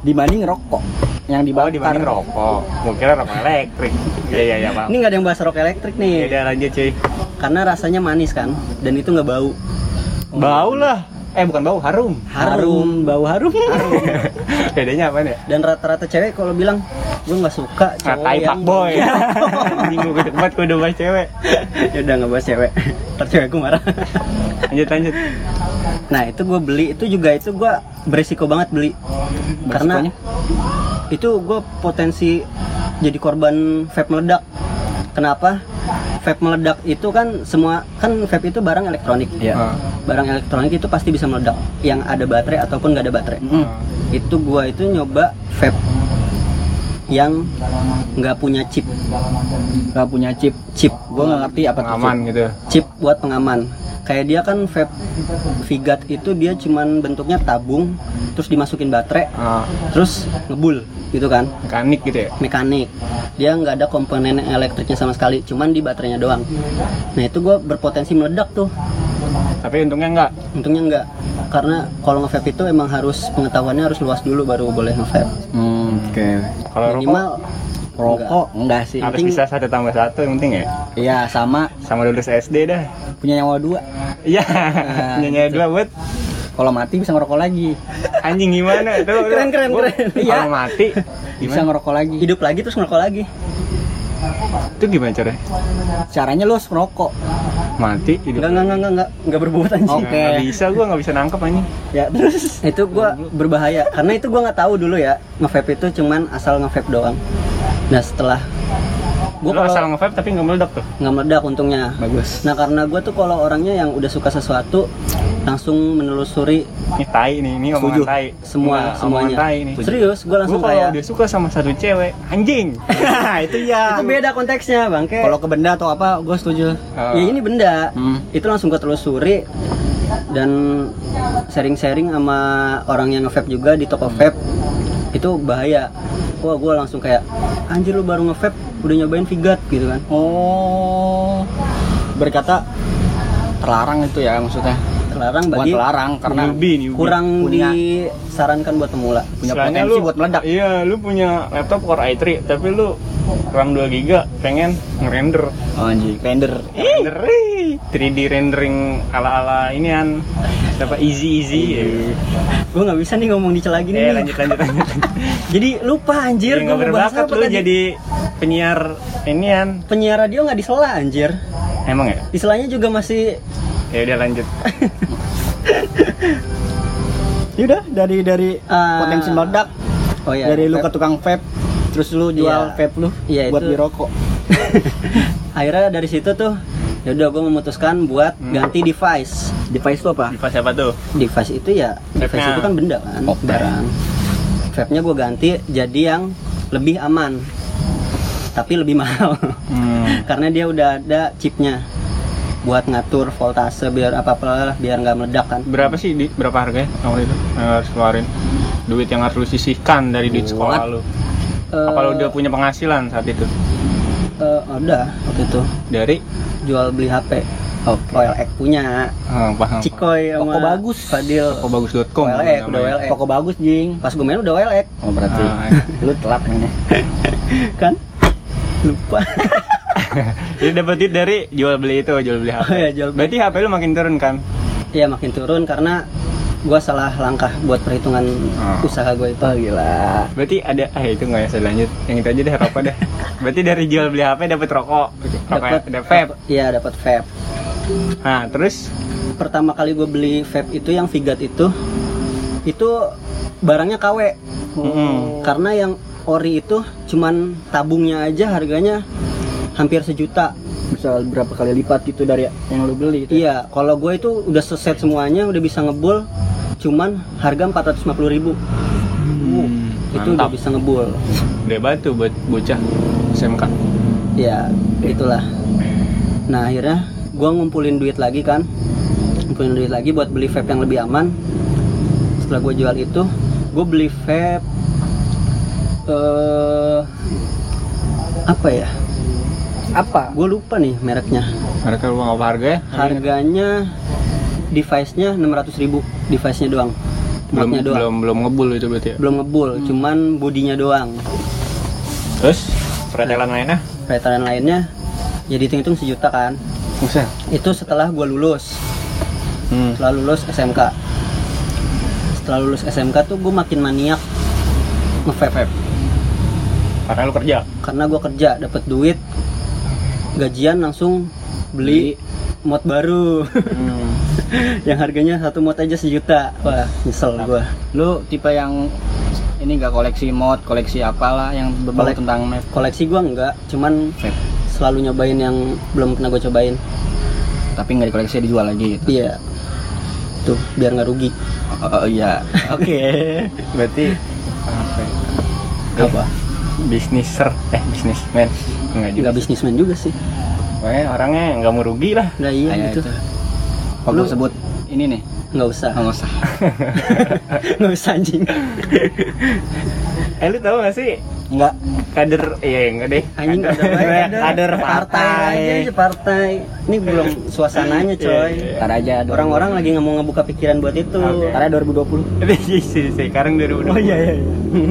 dibanding rokok yang Di bawah dibakar. dibanding rokok. Gua kira rokok elektrik. Iya iya iya pak. Ini nggak ada yang bahas rokok elektrik nih, udah lanjut cuy. karena rasanya manis kan, dan itu nggak bau. Bau lah. Eh bukan bau, harum. Harum, bau harum. Bedanya apa ya? Dan rata-rata cewek kalau bilang gue nggak suka cowok Ngatain yang pak boy. Anjing gue gede banget gue udah bahas cewek. ya udah nggak bahas cewek, ntar cewekku marah. Lanjut lanjut. Nah itu gue beli itu juga itu gue beresiko banget beli, karena Beresikonya? itu gue potensi jadi korban vape meledak. Kenapa? Vape meledak itu kan semua kan vape itu barang elektronik. Iya. Ah. Barang elektronik itu pasti bisa meledak, yang ada baterai ataupun nggak ada baterai. Mm. Itu gua itu nyoba vape yang nggak punya chip, Gak punya chip. chip. Gua nggak ngerti apa tuh. Aman gitu. Chip buat pengaman. Kayak dia kan vape Vigat itu dia cuman bentuknya tabung, terus dimasukin baterai, Ah, terus ngebul gitu kan. mekanik gitu ya. mekanik dia nggak ada komponen elektriknya sama sekali cuman di baterainya doang nah itu gue berpotensi meledak tuh Tapi untungnya enggak. untungnya nggak karena kalau nge-vape itu emang harus pengetahuannya harus luas dulu baru boleh nge-vape Hmm, oke. Kalau rokok minimal Rokok enggak sih. harus penting- bisa satu tambah satu yang penting ya. Iya, sama Sama lulus SD dah. punya nyawa dua. Iya. Nah, Nyanyi dua buat Kalau mati bisa ngerokok lagi. anjing gimana tuh. Keren, keren, Gua- keren. Kalau Iya. mati Bisa gimana? ngerokok lagi. hidup lagi terus ngerokok lagi Itu gimana caranya? Caranya lu harus merokok. Mati hidup. nggak nggak nggak nggak nggak nggak berbuat anjing Oke. Nggak, nggak bisa gua nggak bisa nangkep anjing. Ya, terus itu gue berbahaya karena itu gue nggak tahu dulu ya nge-vape itu cuman asal nge-vape doang nah setelah gue Gua asal nge-vape tapi nggak meledak tuh. nggak meledak untungnya bagus. nah karena gue tuh kalau orangnya yang udah suka sesuatu langsung menelusuri Ini tai nih, ini omongan Setuju. tai. semua Nggak, omongan semuanya tai nih. serius gue langsung Gua kalau kayak dia suka sama satu cewek, anjing. itu ya. itu beda konteksnya bangke Kalau ke benda atau apa, gue setuju. Ah. ya ini benda Hmm. itu langsung gue telusuri dan sharing-sharing sama orang yang nge-vape juga di toko vape itu bahaya wah gue langsung kayak anjir lu baru nge-vape udah nyobain Vigat gitu kan Oh, berkata terlarang itu ya maksudnya. Terlarang Bukan bagi terlarang karena newbie, newbie. kurang Punya- disarankan buat pemula punya Istilahnya potensi buat meledak. Iya, lu punya laptop Core i3, tapi lu RAM 2 GB pengen ngerender. Oh, anjing, render. Render, ih, 3D rendering ala-ala ini an apa easy easy. gue nggak bisa nih ngomong di celah gini Eh, nih. lanjut lanjut lanjut. jadi lupa anjir Iya, gue mau bahas berbakat apa lu tadi. jadi penyiar inian. penyiar radio nggak disela anjir Emang ya? diselanya juga masih Ya udah lanjut. Yaudah dari dari Ah. potensi meledak oh ya dari lu vape. ke tukang vape terus lu jual Iya. vape lu Iya, buat itu- beli rokok. akhirnya dari situ tuh ya udah gue memutuskan buat Hmm. ganti device Device itu apa? Fase apa tuh? device itu ya device Vape-nya. itu kan benda kan Oke. barang vape nya gue ganti jadi yang lebih aman tapi lebih mahal Hmm. karena dia udah ada chipnya buat ngatur voltase biar apa apa biar nggak meledak kan Berapa sih di berapa harganya waktu itu yang harus keluarin? Duit yang harus lu sisihkan dari duit sekolah What? lu. Eh, Apa lu udah punya penghasilan saat itu? eh, udah waktu itu Dari jual beli HP Oke. OLX punya oh, paham. Cikoy sama Toko bagus. Fadil Tokobagus.com OLX udah. OLX Toko bagus, Jing. pas gue main udah OLX Oh, berarti Ah, lu telat mainnya. kan lupa Jadi dapat duit dari jual beli itu, jual beli HP. Oh iya, jual beli. Berarti HP lu makin turun kan? Iya makin turun karena gua salah langkah buat perhitungan Oh. usaha gue itu. Oh, gila. Berarti ada ah itu nggak ya saya lanjut. Yang itu aja deh rokok dah. Berarti dari jual beli HP dapat rokok. Rokok ada vape. Iya dapat vape. Nah, terus Pertama kali gue beli vape itu yang Vigat itu, itu barangnya KW. Mm-mm. Karena yang ori itu cuman tabungnya aja harganya hampir sejuta. Bisa berapa kali lipat gitu dari yang lu beli itu. Iya, kalau gue itu udah seset semuanya, udah bisa ngebul, cuman harga 450.000 ribu. Itu udah mantap. bisa ngebul. Udah batu buat bocah SMK. ya itulah nah akhirnya gua ngumpulin duit lagi kan ngumpulin duit lagi buat beli vape yang lebih aman setelah gue jual itu gue beli vape eh apa ya Apa? gue lupa nih mereknya Mereka lu nggak apa harga ya? harganya device-nya 600.000 ribu device-nya doang Belum doang belum belum ngebul itu berarti ya. belum ngebul cuman bodinya doang Terus pretelan lainnya? Peretaran lainnya ya dihitung-hitung sejuta kan Buset. itu setelah gue lulus Hmm. setelah lulus SMK setelah lulus SMK tuh gue makin maniak nge-vape Karena lu kerja. karena gue kerja dapat duit gajian langsung beli mod baru Hmm. yang harganya satu mod aja sejuta wah nyesel gue Lu tipe yang ini gak koleksi mod, koleksi apalah yang berbau Kolek- tentang vape. koleksi gue enggak cuman Vape. selalu nyobain yang belum pernah gue cobain Tapi nggak dikoleksi dijual lagi gitu. iya tuh biar nggak rugi Oh, oh, iya. Oke. Berarti apa? Apa? Bisniser, eh bisnismen. Enggak juga. nggak bisnismen juga sih Pokoknya orangnya nggak mau rugi lah. nggak iya Ayo, gitu itu. Apa Lu- sebut ini nih? nggak usah nggak usah. nggak usah anjing Eh lu tahu gak sih Enggak. kader iya enggak deh anjing ada baik Kader partai aja aja partai ini belum suasananya coy Iya, iya. Aja. orang-orang lagi nggak mau ngebuka pikiran buat itu Oke. Ntar aja 2020. sekarang 2020 Oh iya iya. iya.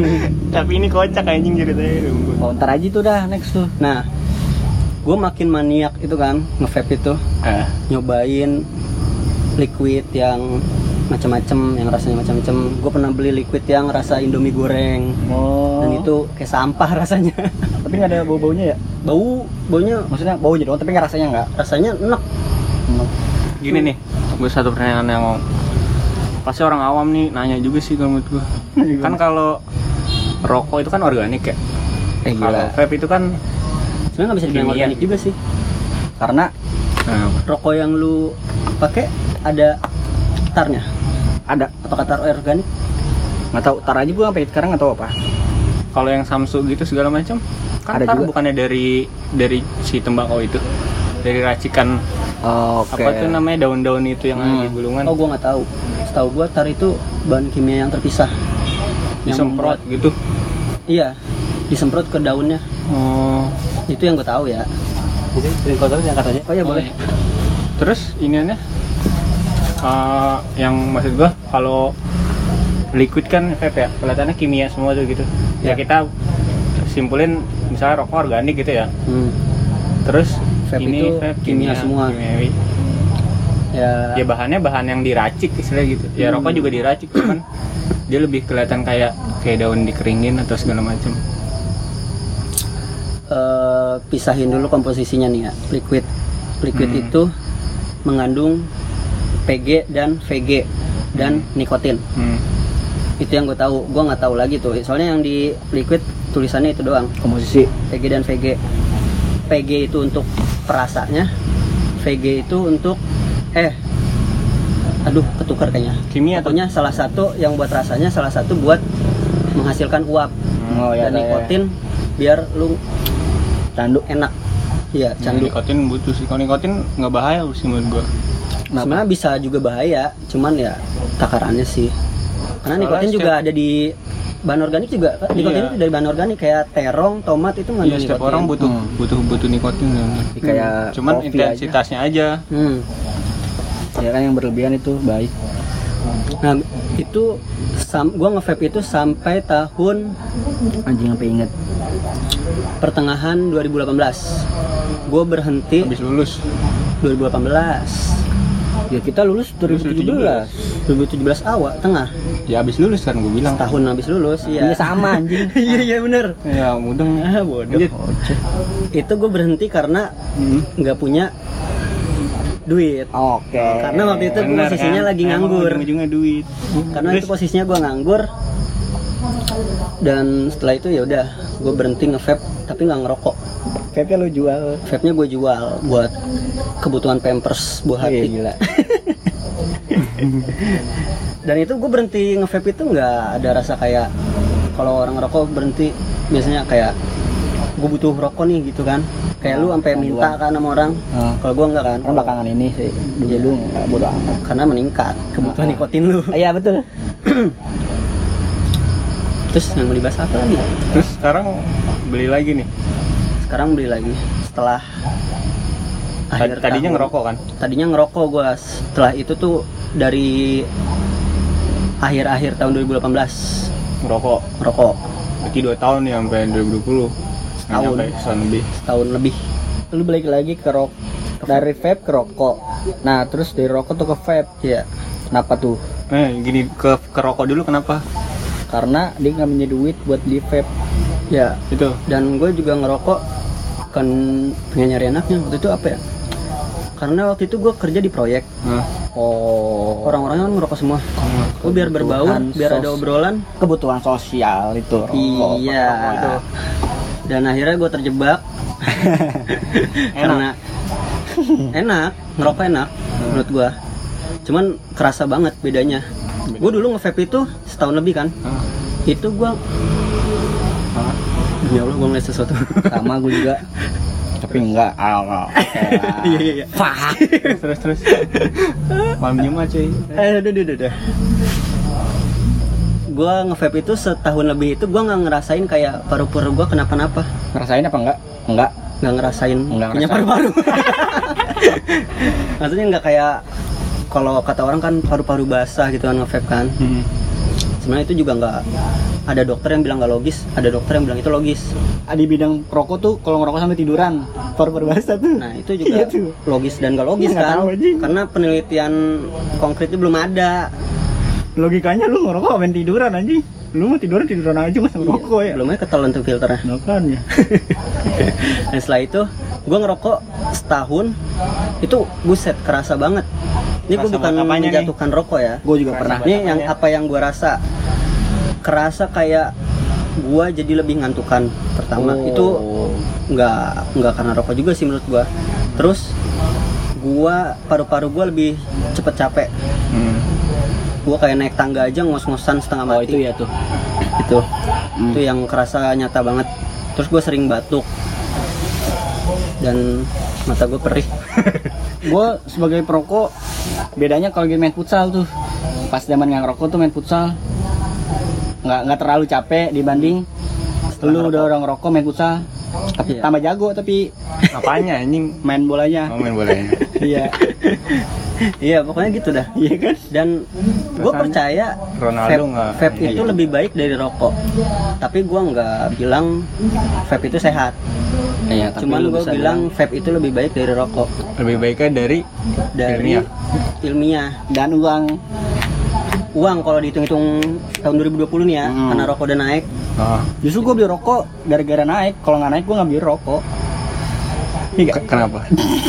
tapi ini kocak anjing ceritanya Oh, ntar aja tuh dah next tuh. nah gue makin maniak itu kan nge-vape itu ah nyobain liquid yang macam-macam yang rasanya macam-macam gue pernah beli liquid yang rasa indomie goreng. Oh. dan itu kayak sampah rasanya. Tapi nggak ada bau-baunya ya? bau baunya Maksudnya baunya doang, tapi nggak rasanya nggak. rasanya enak. Gini nih gue satu pertanyaan yang pasti orang awam nih nanya juga sih kalau menurut gue kan kalau rokok itu kan organik ya? Eh kalau vape itu kan sebenarnya nggak bisa dibilang organik juga sih. Karena nah, rokok yang lu pakai ada tarnya ada apakah tar organik nggak tahu tar aja gua sampai sekarang nggak tahu apa. kalau yang Samsu gitu segala macam kan Ada tar juga. bukannya dari dari si tembakau itu dari racikan Oke. apa tuh namanya daun-daun itu yang ada di Hmm. gulungan Oh gue nggak tahu. Setahu gue tar itu bahan kimia yang terpisah. Yang disemprot membuat- gitu Iya, disemprot ke daunnya. oh Itu yang gue tahu ya. Jadi kotor diangkat aja. Oh ya boleh. terus iniannya eh, yang maksud gua kalau liquid kan vape ya kelihatannya kimia semua tuh gitu ya, Ya. kita simpulin misalnya rokok organik gitu ya Hmm. terus Vape ini itu vape kimia semua. kimiawi. Ya. ya bahannya bahan yang diracik istilahnya gitu ya Hmm. rokok juga diracik cuman dia lebih kelihatan kayak kayak daun dikeringin atau segala macam eh, pisahin dulu komposisinya nih ya. Liquid. Liquid Hmm. itu mengandung PG dan VG dan nikotin. hmm. Itu yang gue tahu. Gue nggak tahu lagi tuh. Soalnya yang di liquid tulisannya itu doang. Komposisi. PG dan VG. PG itu untuk perasanya, VG itu untuk eh aduh ketukar kayaknya. kimia Pokoknya salah satu yang buat rasanya, salah satu buat menghasilkan uap Oh ya. dan ya, ya. nikotin biar lu Tanduk. enak. Iya, candu candu. nikotin butuh sih kalau nikotin nggak bahaya sih menurut gua Sebenarnya bisa juga bahaya, cuman ya takarannya sih. Karena Soalnya nikotin juga ada di bahan organik juga. kan? Nikotin Iya. itu dari bahan organik kayak terong, tomat itu Iya, mengandung setiap nikotin. orang butuh Hmm. butuh butuh nikotin. Jadi kayak Cuman intensitasnya aja. Hmm. aja. Ya kan yang berlebihan itu baik. Nah, itu sam gua nge-vape itu sampai tahun Anjing sampai inget. pertengahan 2018. Gue berhenti Habis lulus. 2018. Ya kita lulus 2017. 2017 awal, tengah. Ya habis lulus kan gue bilang. Tahun habis lulus, Iya iya. sama anjing. Iya, iya bener. Ya mudeng. Ah, bodoh. Lanjut. Itu gue berhenti karena Hmm. nggak punya duit. Oke. Karena waktu itu gue posisinya kan? lagi Emang nganggur. Ujung-ujungnya duit. Karena Terus? itu posisinya gue nganggur. Dan setelah itu ya udah, gue berhenti nge-vape tapi nggak ngerokok. Vape lu jual. Vape-nya gue jual buat kebutuhan pampers buah Iya, hati. gila. Dan itu gue berhenti nge-vape itu nggak ada rasa kayak kalau orang ngerokok berhenti biasanya kayak gue butuh rokok nih gitu kan. Kayak lu sampai minta kan sama orang. Ah. Kalau gue nggak kan. Kan belakangan ini sih dulu Iya. dulu nggak bodo amat. Karena meningkat kebutuhan Ah. nikotin lu. Iya betul. Terus yang mau dibahas apa lagi? Terus sekarang beli lagi nih. Sekarang beli lagi setelah Tad- Tadinya tahun. ngerokok kan? Tadinya ngerokok gue. Setelah itu tuh dari akhir-akhir tahun 2018 Ngerokok. ngerokok Berarti 2 tahun ya sampai 2020. Nggak Setahun. setahun lebih. tahun lebih. Lu balik lagi ke rok dari vape ke rokok. Nah, terus dari rokok tuh ke vape. Iya. Kenapa tuh? Nah, gini ke ke rokok dulu kenapa? Karena dia nggak punya duit buat beli vape. Ya, Itu. dan gue juga ngerokok kan pengen nyari anaknya. Waktu itu apa ya? Karena waktu itu gue kerja di proyek. Oh. orang-orangnya kan ngerokok semua. Gue biar berbaur Kebutuhan biar ada obrolan. kebutuhan sosial itu rokok. iya Itu. dan akhirnya gue terjebak. Karena enak ngerokok enak menurut gue cuman kerasa banget bedanya. Gue dulu nge-vape itu setahun lebih kan. Ah, itu gue. Demi allah gue ngeliat sesuatu Sama gue juga. Tapi enggak. Iya iya iya Fuck. terus terus. Malam Jumat cuy. Eh, udah, udah, udah. Gua nge-vape itu setahun lebih itu gua nggak ngerasain kayak paru-paru gua kenapa-napa. Ngerasain apa enggak? Enggak. Nggak ngerasain Nggak punya paru-paru. Maksudnya nggak kayak kalau kata orang kan paru-paru basah gitu kan nge-vape kan. Hmm. Sebenarnya itu juga nggak ada dokter yang bilang nggak logis, ada dokter yang bilang itu logis. Di bidang rokok tuh kalau ngerokok sampai tiduran, paru-paru basah tuh. Nah itu juga Iya tuh. logis dan nggak logis Iya, nggak kan, tahu, karena penelitian konkretnya belum ada. Logikanya lu ngerokok sampai tiduran anjing. Lu mau tiduran tiduran aja mas ngerokok ya. Belum aja ketelan tuh filternya. Makanya. Dan setelah itu gue ngerokok setahun itu buset kerasa banget. Ini gue bukan apanya nih? menjatuhkan rokok ya. Gue juga Kerasa pernah. Ini yang apanya? apa yang gue rasa kerasa kayak gue jadi lebih ngantukan pertama Oh. itu nggak nggak karena rokok juga sih menurut gue. Terus gue paru-paru gue lebih cepet capek. Hmm. Gue kayak naik tangga aja ngos-ngosan setengah Oh mati. itu ya tuh. itu Hmm. itu yang kerasa nyata banget terus gue sering batuk dan mata gue perih gue sebagai perokok bedanya kalau main futsal tuh. Pas zaman nggak ngerokok tuh main futsal. Nggak nggak terlalu capek dibanding lu udah orang rokok main futsal. Tapi Iya. tambah jago tapi Apanya anjing? main bolanya. Oh, main bolanya. iya. Iya pokoknya gitu dah. Iya kan? Dan gue percaya Ronaldo vape, vape itu iya. lebih baik dari rokok. Tapi gue nggak bilang vape itu sehat iya tapi cuman gue bisa bilang vape itu lebih baik dari rokok Lebih baiknya dari dari Ilmiah. ilmiah dan uang uang kalau dihitung-hitung tahun 2020 nih ya Hmm. karena rokok udah naik Oh. justru gue beli rokok gara-gara naik kalau nggak naik gue nggak beli rokok Iya Ke- kenapa?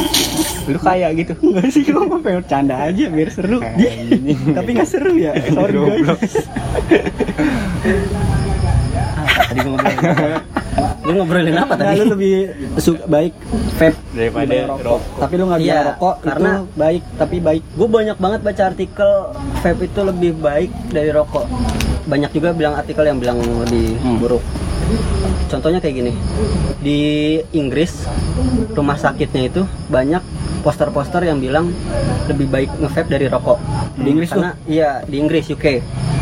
Lu kaya gitu. Enggak sih, gue mau pengen bercanda aja biar seru. Tapi nggak seru ya. Sorry Goblok. guys. apa tadi gue ngobrolin lu ngobrolin apa Nah, tadi lu lebih su- baik vape Daripada dibanding rokok. Tapi lu nggak Iya, bilang rokok karena- itu baik, tapi baik. gue banyak banget baca artikel vape itu lebih baik dari rokok banyak juga bilang artikel yang bilang lebih Hmm. buruk contohnya kayak gini di Inggris rumah sakitnya itu banyak poster-poster yang bilang lebih baik nge-vape dari rokok Di Inggris karena iya di Inggris UK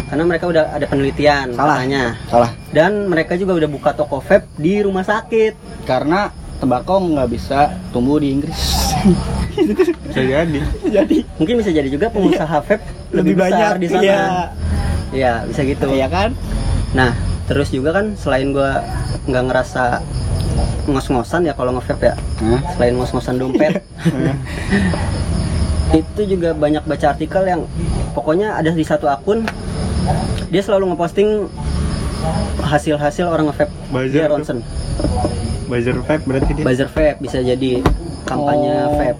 karena mereka udah ada penelitian Salah. katanya Salah. dan mereka juga udah buka toko vape di rumah sakit Karena tembakau nggak bisa tumbuh di Inggris. Bisa jadi. Jadi mungkin bisa jadi juga pengusaha vape lebih, lebih, besar banyak di sana Iya. Iya, bisa gitu. Iya kan? Nah, terus juga kan selain gua nggak ngerasa ngos-ngosan ya kalau nge-vape ya, Hah? selain ngos-ngosan dompet, itu juga banyak baca artikel yang pokoknya ada di satu akun dia selalu ngeposting hasil-hasil orang nge-vape dia tuh. ronsen Buzzer vape berarti dia. buzzer vape bisa jadi kampanye Oh. vape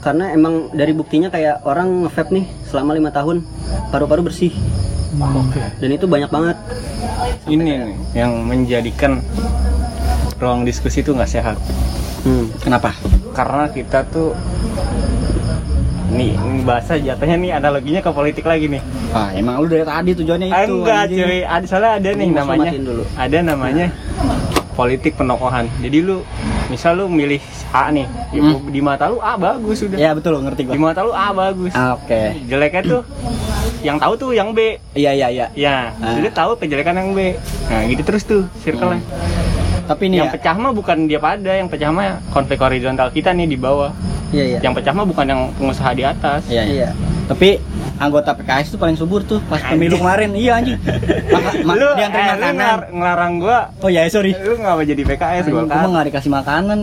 karena emang dari buktinya kayak orang nge-vape nih selama lima tahun paru-paru bersih Oke. dan itu banyak banget Ini nih yang menjadikan ruang diskusi itu nggak sehat. hmm. Kenapa? Karena kita tuh nih bahasa jatuhnya nih analoginya ke politik lagi nih. Ah, emang lu dari tadi tujuannya itu. enggak anjing. cuy, ada soalnya ada nih namanya. dulu. Ada namanya politik penokohan. Jadi lu misal lu milih A nih, ya, Hmm. di mata lu A bagus udah. Iya betul, ngerti Di gua. mata lu A bagus. Ah, Oke. Jeleknya tuh yang tahu tuh yang B. Iya iya iya. Ya, Ah. jadi tahu kejelekan yang B. Nah, gitu terus tuh circle-nya. Tapi ini yang ya, pecah mah bukan dia pada, yang pecah mah konflik horizontal kita nih di bawah. iya iya Yang pecah mah bukan yang pengusaha di atas. Iya, iya. iya Tapi anggota PKS tuh paling subur tuh pas pemilu kemarin. Iya anjing. Maka, ma- lu, dianterin eh, makanan. ngelar- ngelarang gua, Oh iya, sorry. lu nggak mau jadi PKS gua gua kan. mah nggak dikasih makanan.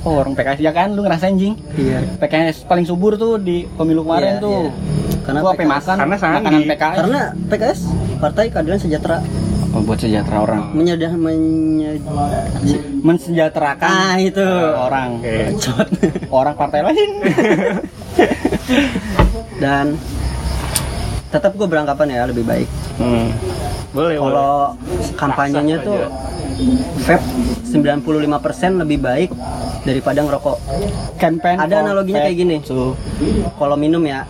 Oh, orang PKS ya kan lu ngerasain jing. iya PKS paling subur tuh di pemilu kemarin Iya, tuh. iya. Karena gua PKS makan Karena makanan PKS. karena PKS Partai Keadilan Sejahtera oh, buat sejahtera orang. menyadah menye... Mensejahterakan ah itu orang. Oke. Orang partai lain. dan tetap gue beranggapan ya lebih baik Hmm. Boleh, kalau kampanyenya tuh vape 95% lebih baik daripada ngerokok Campaign Ada for analoginya kayak gini. kalau minum ya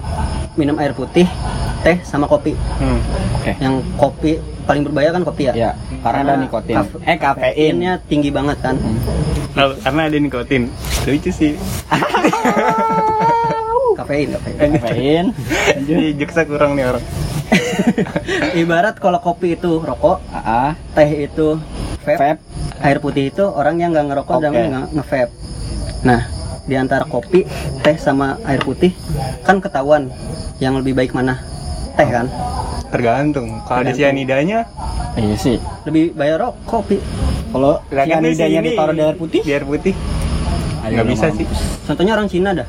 minum air putih teh sama kopi Hmm. Oke. yang kopi paling berbahaya kan kopi ya Ya, karena ada nikotin. kaf- Eh, kafein. kafeinnya tinggi banget kan Kalau- karena ada nikotin. Lucu sih. kafein kafein Kafein. Ini jeksa kurang nih orang. ibarat kalau kopi itu rokok Ah, teh itu vape, vape. air putih itu orang yang nggak ngerokok dan Oke. nggak nge-vape nah di antara kopi teh sama air putih kan ketahuan yang lebih baik mana teh kan Tergantung. Kalau ada Tergantung. cyanidanya, Iya sih. lebih bayar rok kopi Kalau lah kan ditaruh di air putih, Di air putih. Nggak bisa sih. contohnya orang Cina dah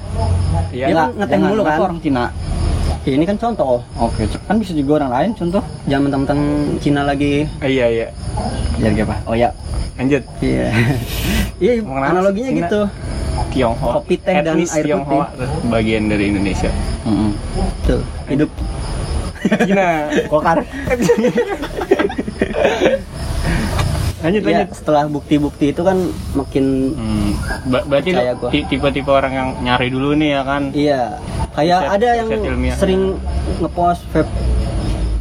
Iya. Dia kan ngeteng jangan, mulu kan? itu orang Cina. Ya, ini kan contoh Oke, kan bisa juga orang lain contoh. jangan mentang-mentang Cina lagi Ah, Iya, iya. Jadi apa? Oh ya, Lanjut. iya iya analoginya Cina? gitu Tionghoa. Kopi, teh, dan air Tionghoa tuh, bagian dari Indonesia. Mm-mm. tuh hidup Cina. Golkar. lanjut, ya lanjut. setelah bukti-bukti itu kan makin Hmm, ba- berarti tipe-tipe orang yang nyari dulu nih ya kan? Iya, kayak Riset- ada yang ilmiah. sering ngepost vape.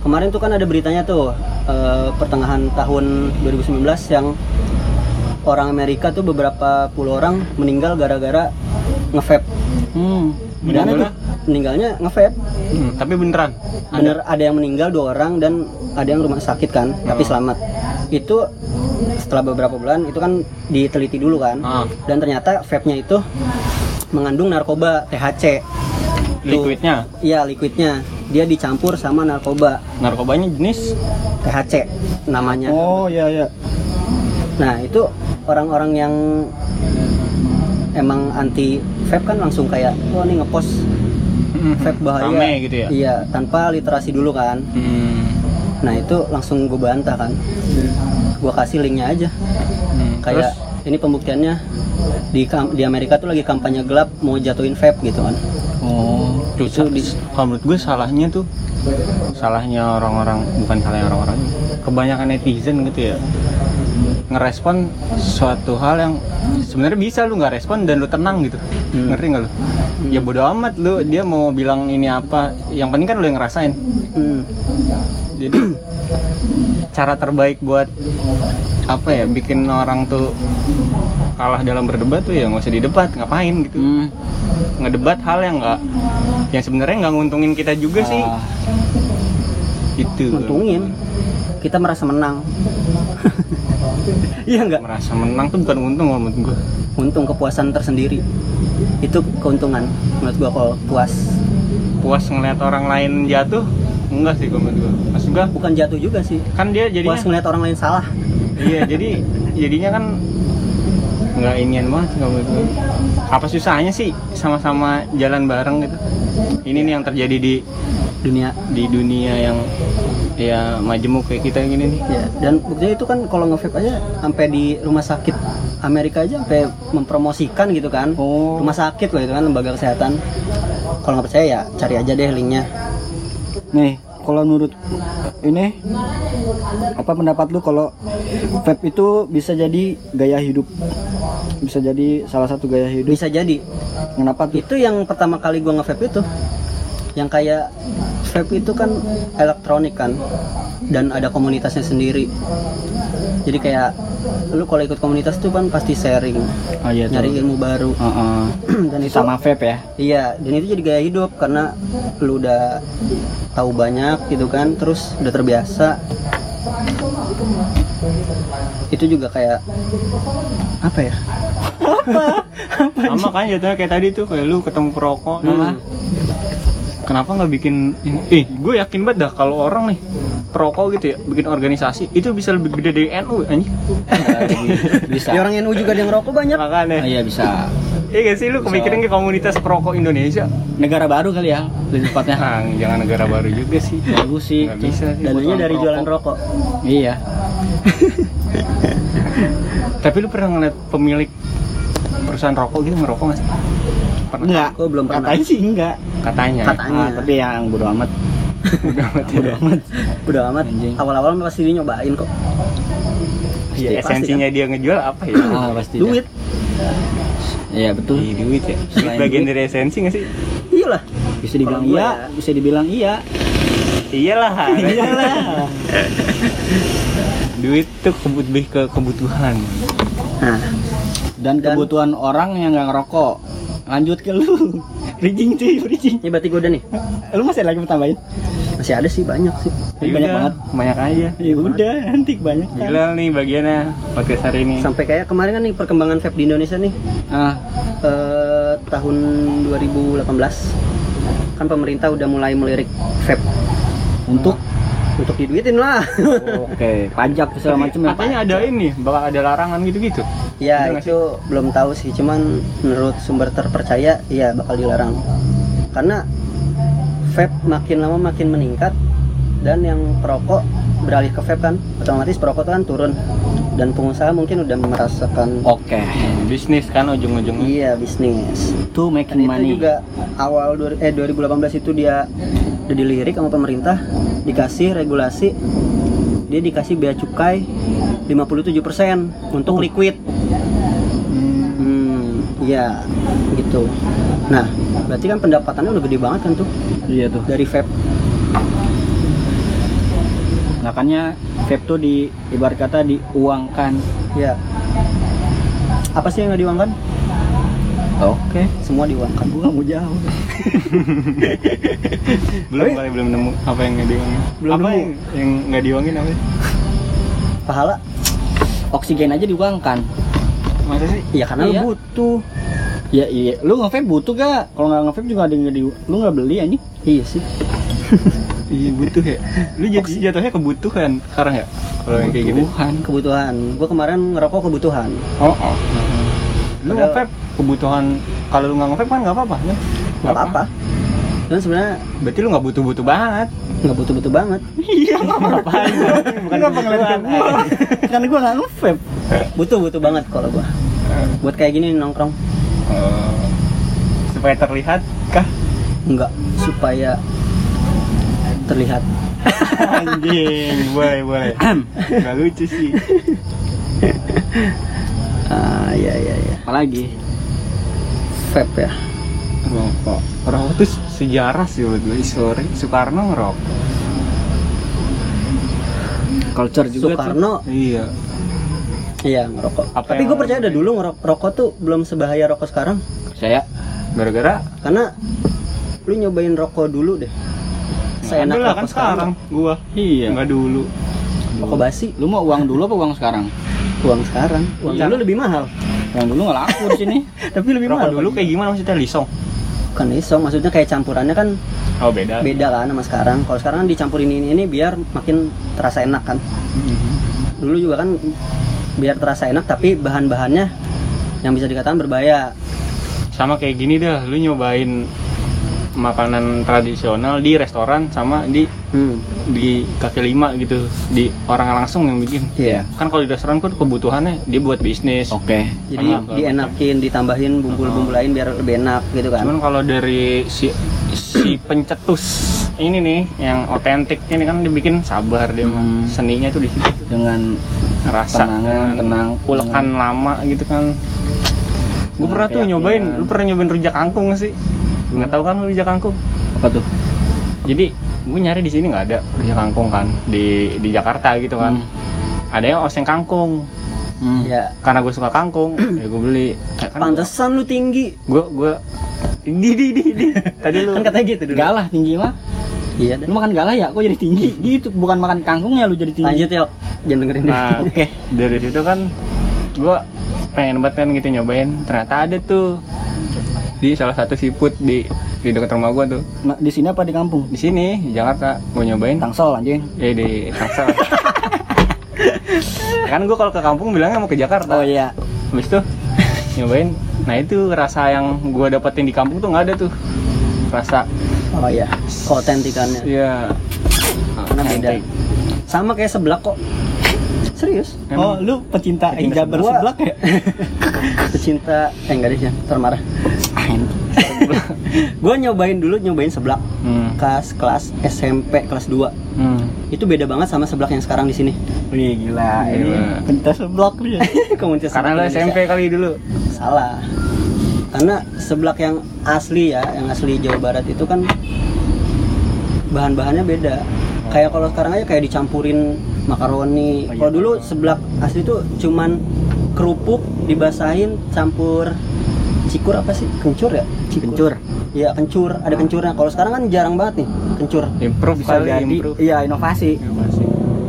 Kemarin tuh kan ada beritanya tuh eh, pertengahan tahun 2019 yang orang Amerika tuh beberapa puluh orang meninggal gara-gara nge-vape. Hmm. Gimana tuh? Meninggalnya nge-vape. Hmm, tapi beneran. Bener ada yang meninggal dua orang dan ada yang rumah sakit kan, tapi Oh. selamat. Itu setelah beberapa bulan itu kan diteliti dulu kan. Ah. Dan ternyata vape-nya itu mengandung narkoba THC. Liquidnya, Iya, liquidnya. Dia dicampur sama narkoba narkobanya jenis THC namanya. Oh iya iya. Nah, itu orang-orang yang emang anti vape kan langsung kayak, "Oh, ini ngepost vape bahaya." Rame gitu ya. Iya, tanpa literasi dulu kan. Hmm. Nah, itu langsung gue bantah kan. Gue kasih linknya aja. Hmm, Kayak ini pembuktiannya di di Amerika tuh lagi kampanye gelap mau jatuhin vape gitu kan. Oh. Terus, itu di, kalau menurut gue salahnya tuh salahnya orang-orang bukan salahnya orang-orang kebanyakan netizen gitu ya ngerespon suatu hal yang sebenarnya bisa lu nggak respon dan lu tenang gitu Hmm. ngerti nggak lu ya bodo amat lu dia mau bilang ini apa yang penting kan lu yang ngerasain Hmm. jadi cara terbaik buat apa ya bikin orang tuh kalah dalam berdebat tuh ya nggak usah didebat ngapain gitu Hmm. ngedebat hal yang nggak yang sebenarnya nggak nguntungin kita juga sih Ah, itu Untungin. Kita merasa menang. Iya enggak? merasa menang tuh bukan untung menurut gue Untung kepuasan tersendiri. Itu keuntungan menurut gua kalau puas. puas ngeliat orang lain jatuh enggak sih menurut gue maksud gue Bukan jatuh juga sih. kan dia jadinya Puas ngeliat orang lain salah. iya jadi jadinya kan nggak inian banget kalau menurut gue apa susahnya sih sama-sama jalan bareng gitu ini nih yang terjadi di Dunia di dunia yang ya majemuk kayak kita gini nih Ya, dan buktinya itu kan kalau nge-vape aja sampai di rumah sakit Amerika aja sampai mempromosikan gitu kan. Oh. Rumah sakit loh itu kan lembaga kesehatan. Kalau nggak percaya ya cari aja deh linknya. Nih, kalau menurut ini apa pendapat lu kalau vape itu bisa jadi gaya hidup? Bisa jadi salah satu gaya hidup. Bisa jadi. Kenapa tuh? Itu yang pertama kali gua nge-vape itu. Yang kayak vape itu kan elektronik kan dan ada komunitasnya sendiri. Jadi kayak lu kalau ikut komunitas tuh kan pasti sharing, Oh iya nyari ilmu baru. Heeh. dan itu Sama vape ya. Iya, dan itu jadi gaya hidup karena lu udah tahu banyak gitu kan, terus udah terbiasa. Itu juga kayak apa ya? sama kan jatuhnya kayak tadi tuh kayak lu ketemu perokok Hmm. Kenapa nggak bikin ini eh gue yakin banget dah kalau orang nih perokok gitu ya bikin organisasi itu bisa lebih gede dari NU anjing bisa. Ya orang NU juga ada yang ngerokok banyak. makanya Ah, iya bisa. iya gak sih lu kepikiran ke komunitas perokok Indonesia Negara baru kali ya, lebih tepatnya. nah, jangan negara baru juga sih Bagus sih. nggak bisa dari orang jualan rokok. Iya. tapi lu pernah ngeliat pemilik perusahaan rokok gitu ngerokok nggak sih pernah Enggak. Gua belum pernah. Katanya sih enggak. katanya Katanya. Ah, tapi yang bodo amat. udah mati Bodo amat. Udah amat. Awal-awal pasti dia nyobain kok. Iya, Pasti, esensinya dia ngejual apa ya Ah, pasti. Duit. Iya betul. Iya, duit ya Selain bagian duit. dari esensi nggak sih Iyalah. Bisa dibilang iya, ya. bisa dibilang iya. iyalah Iyalah. duit tuh kebut ke kebutuhan Nah, Dan Dan- kebutuhan orang yang nggak ngerokok. Lanjut ke lu. Bridging cuy, bridging. ini berarti gue udah nih. Lu masih lagi mau tambahin? Masih ada sih banyak sih. Ya banyak udah, banget. banyak aja Ya udah, nanti banyak kan. gila nih bagiannya podcast hari ini Sampai kayak kemarin kan nih perkembangan vape di Indonesia nih Ah, eh, tahun 2018 kan pemerintah udah mulai melirik vape untuk untuk diduitin lah. oke, pajak segala macam ya. katanya ada ini bakal ada larangan gitu-gitu ya nggak itu belum tahu sih, cuman menurut sumber terpercaya ya bakal dilarang. Karena vape makin lama makin meningkat dan yang perokok beralih ke vape kan, otomatis perokok kan turun dan pengusaha mungkin udah merasakan Oke. bisnis kan ujung-ujungnya iya bisnis. To Dan making itu money. juga awal dua- eh 2018 itu dia udah dilirik sama pemerintah, dikasih regulasi, dia dikasih bea cukai 57% untuk Oh. liquid. Iya gitu. Nah, berarti kan pendapatannya udah gede banget kan tuh Iya tuh. dari vape. Makanya vape tuh di ibarat kata kan. diuangkan. Ya. Apa sih yang nggak diuangkan? Oke. semua diuangkan Gua nggak mau jauh. belum kali belum nemu apa yang nggak diuangin Belum apa nemu. yang yang nggak diuangin apa pahala Oksigen aja diuangkan. Masa sih? Ya karena Iya. lu butuh. Ya iya, lu nge-vape butuh gak? Kalau nggak nge-vape juga ada yang nggak di, lu nggak beli anjing. iya sih. Iya butuh ya. Lu jadi jatuhnya kebutuhan sekarang ya? Kalau yang kayak gitu? Kebutuhan. kebutuhan. Gua kemarin ngerokok kebutuhan. Oh oh. Lu Padahal- nge kebutuhan. Kalau lu nggak nge kan nggak apa-apa ya? Nggak apa-apa. dan sebenarnya berarti lu nggak butuh-butuh banget. Nggak butuh-butuh banget. Iya, ngapain? Bukan kebutuhan. gua? Kan gua nggak nge-vape. butuh-butuh banget kalau gua buat kayak gini nongkrong. Oh. supaya terlihat kah? Enggak supaya terlihat. Anjing boleh boleh. Nggak lucu sih. Ah ya ya ya Apalagi? vape ya? Rokok. Rokok tuh sejarah sih buat gue sorry Soekarno ngerokok. Culture juga Soekarno? Iya iya ngerokok. Apa tapi gue percaya dah dulu ngerokok rokok tuh belum sebahaya rokok sekarang. Saya gara-gara karena lu nyobain rokok dulu deh. Ada lah rokok kan sekarang gua. Iya. nggak dulu. Rokok basi. Lu mau uang dulu apa uang sekarang? uang sekarang. Uang Iya. dulu lebih mahal. Uang dulu nggak laku di sini. tapi lebih rokok mahal dulu kayak gimana? Maksudnya lisong? Kan isong maksudnya kayak campurannya kan oh beda. beda kan sama sekarang. Kalau sekarang kan dicampurin ini ini biar makin terasa enak kan. Dulu juga kan biar terasa enak tapi bahan-bahannya yang bisa dikatakan berbahaya. Sama kayak gini dah lu nyobain makanan tradisional di restoran sama di hmm. di kaki lima gitu di orang langsung yang bikin. Iya. Kan kalau di restoran kan kebutuhannya dia buat bisnis. Oke. jadi Sama, dienakin ditambahin bumbu-bumbu lain biar lebih enak gitu kan? Cuman kalau dari si si pencetus ini nih yang otentik. Ini kan dibikin sabar dia. Hmm. seninya tuh di situ. Dengan rasa Tenangan, tenang. ulekan lama gitu kan. Gue pernah tuh nyobain lu pernah nyobain rujak kangkung sih? Nggak tahu kan lu rujak kangkung? Apa tuh? jadi gue nyari di sini nggak ada rujak kangkung kan di di Jakarta gitu kan. Ada yang oseng kangkung. Hmm. ya. Karena gue suka kangkung ya gue beli. Kan pantesan lu tinggi. Gue gue di di di di tadi lu kan katanya gitu dulu Galah tinggi mah. iya Lu makan galah ya? Kok jadi tinggi? Gitu, bukan makan kangkungnya lu jadi tinggi. lanjut yuk jangan dengerin nah Oke. dari situ kan gue pengen banget kan gitu nyobain ternyata ada tuh di salah satu seafood di di dekat rumah gue tuh Nah, di sini apa di kampung? di sini di Jakarta gue nyobain Tangsel anjing. eh di Tangsel kan gue kalau ke kampung bilangnya mau ke Jakarta Oh iya. habis itu nyobain? Nah itu rasa yang gue dapetin di kampung tuh nggak ada tuh. Rasa oh iya. Keotentikannya ya karena beda. Sama kayak seblak kok. Serius? Oh, lu pecinta Pecinta jabar seblak. seblak ya? pecinta eh enggak deh ya. Termarah gue nyobain dulu nyobain seblak hmm. kelas kelas SMP kelas 2 Hmm. itu beda banget sama seblak yang sekarang di sini Wih gila, ini Gila. pentas seblak lu ya. komunitas karena lo SMP kali dulu salah karena seblak yang asli ya yang asli Jawa Barat itu kan bahan-bahannya beda kayak kalau sekarang aja kayak dicampurin makaroni Oh, iya. kalau dulu seblak asli itu cuman kerupuk dibasahin campur cikur apa sih? Kencur ya? Kencur. Iya kencur. Ada kencurnya. Kalau sekarang kan jarang banget nih kencur. Improve Bisa kali jadi, improve. Iya inovasi.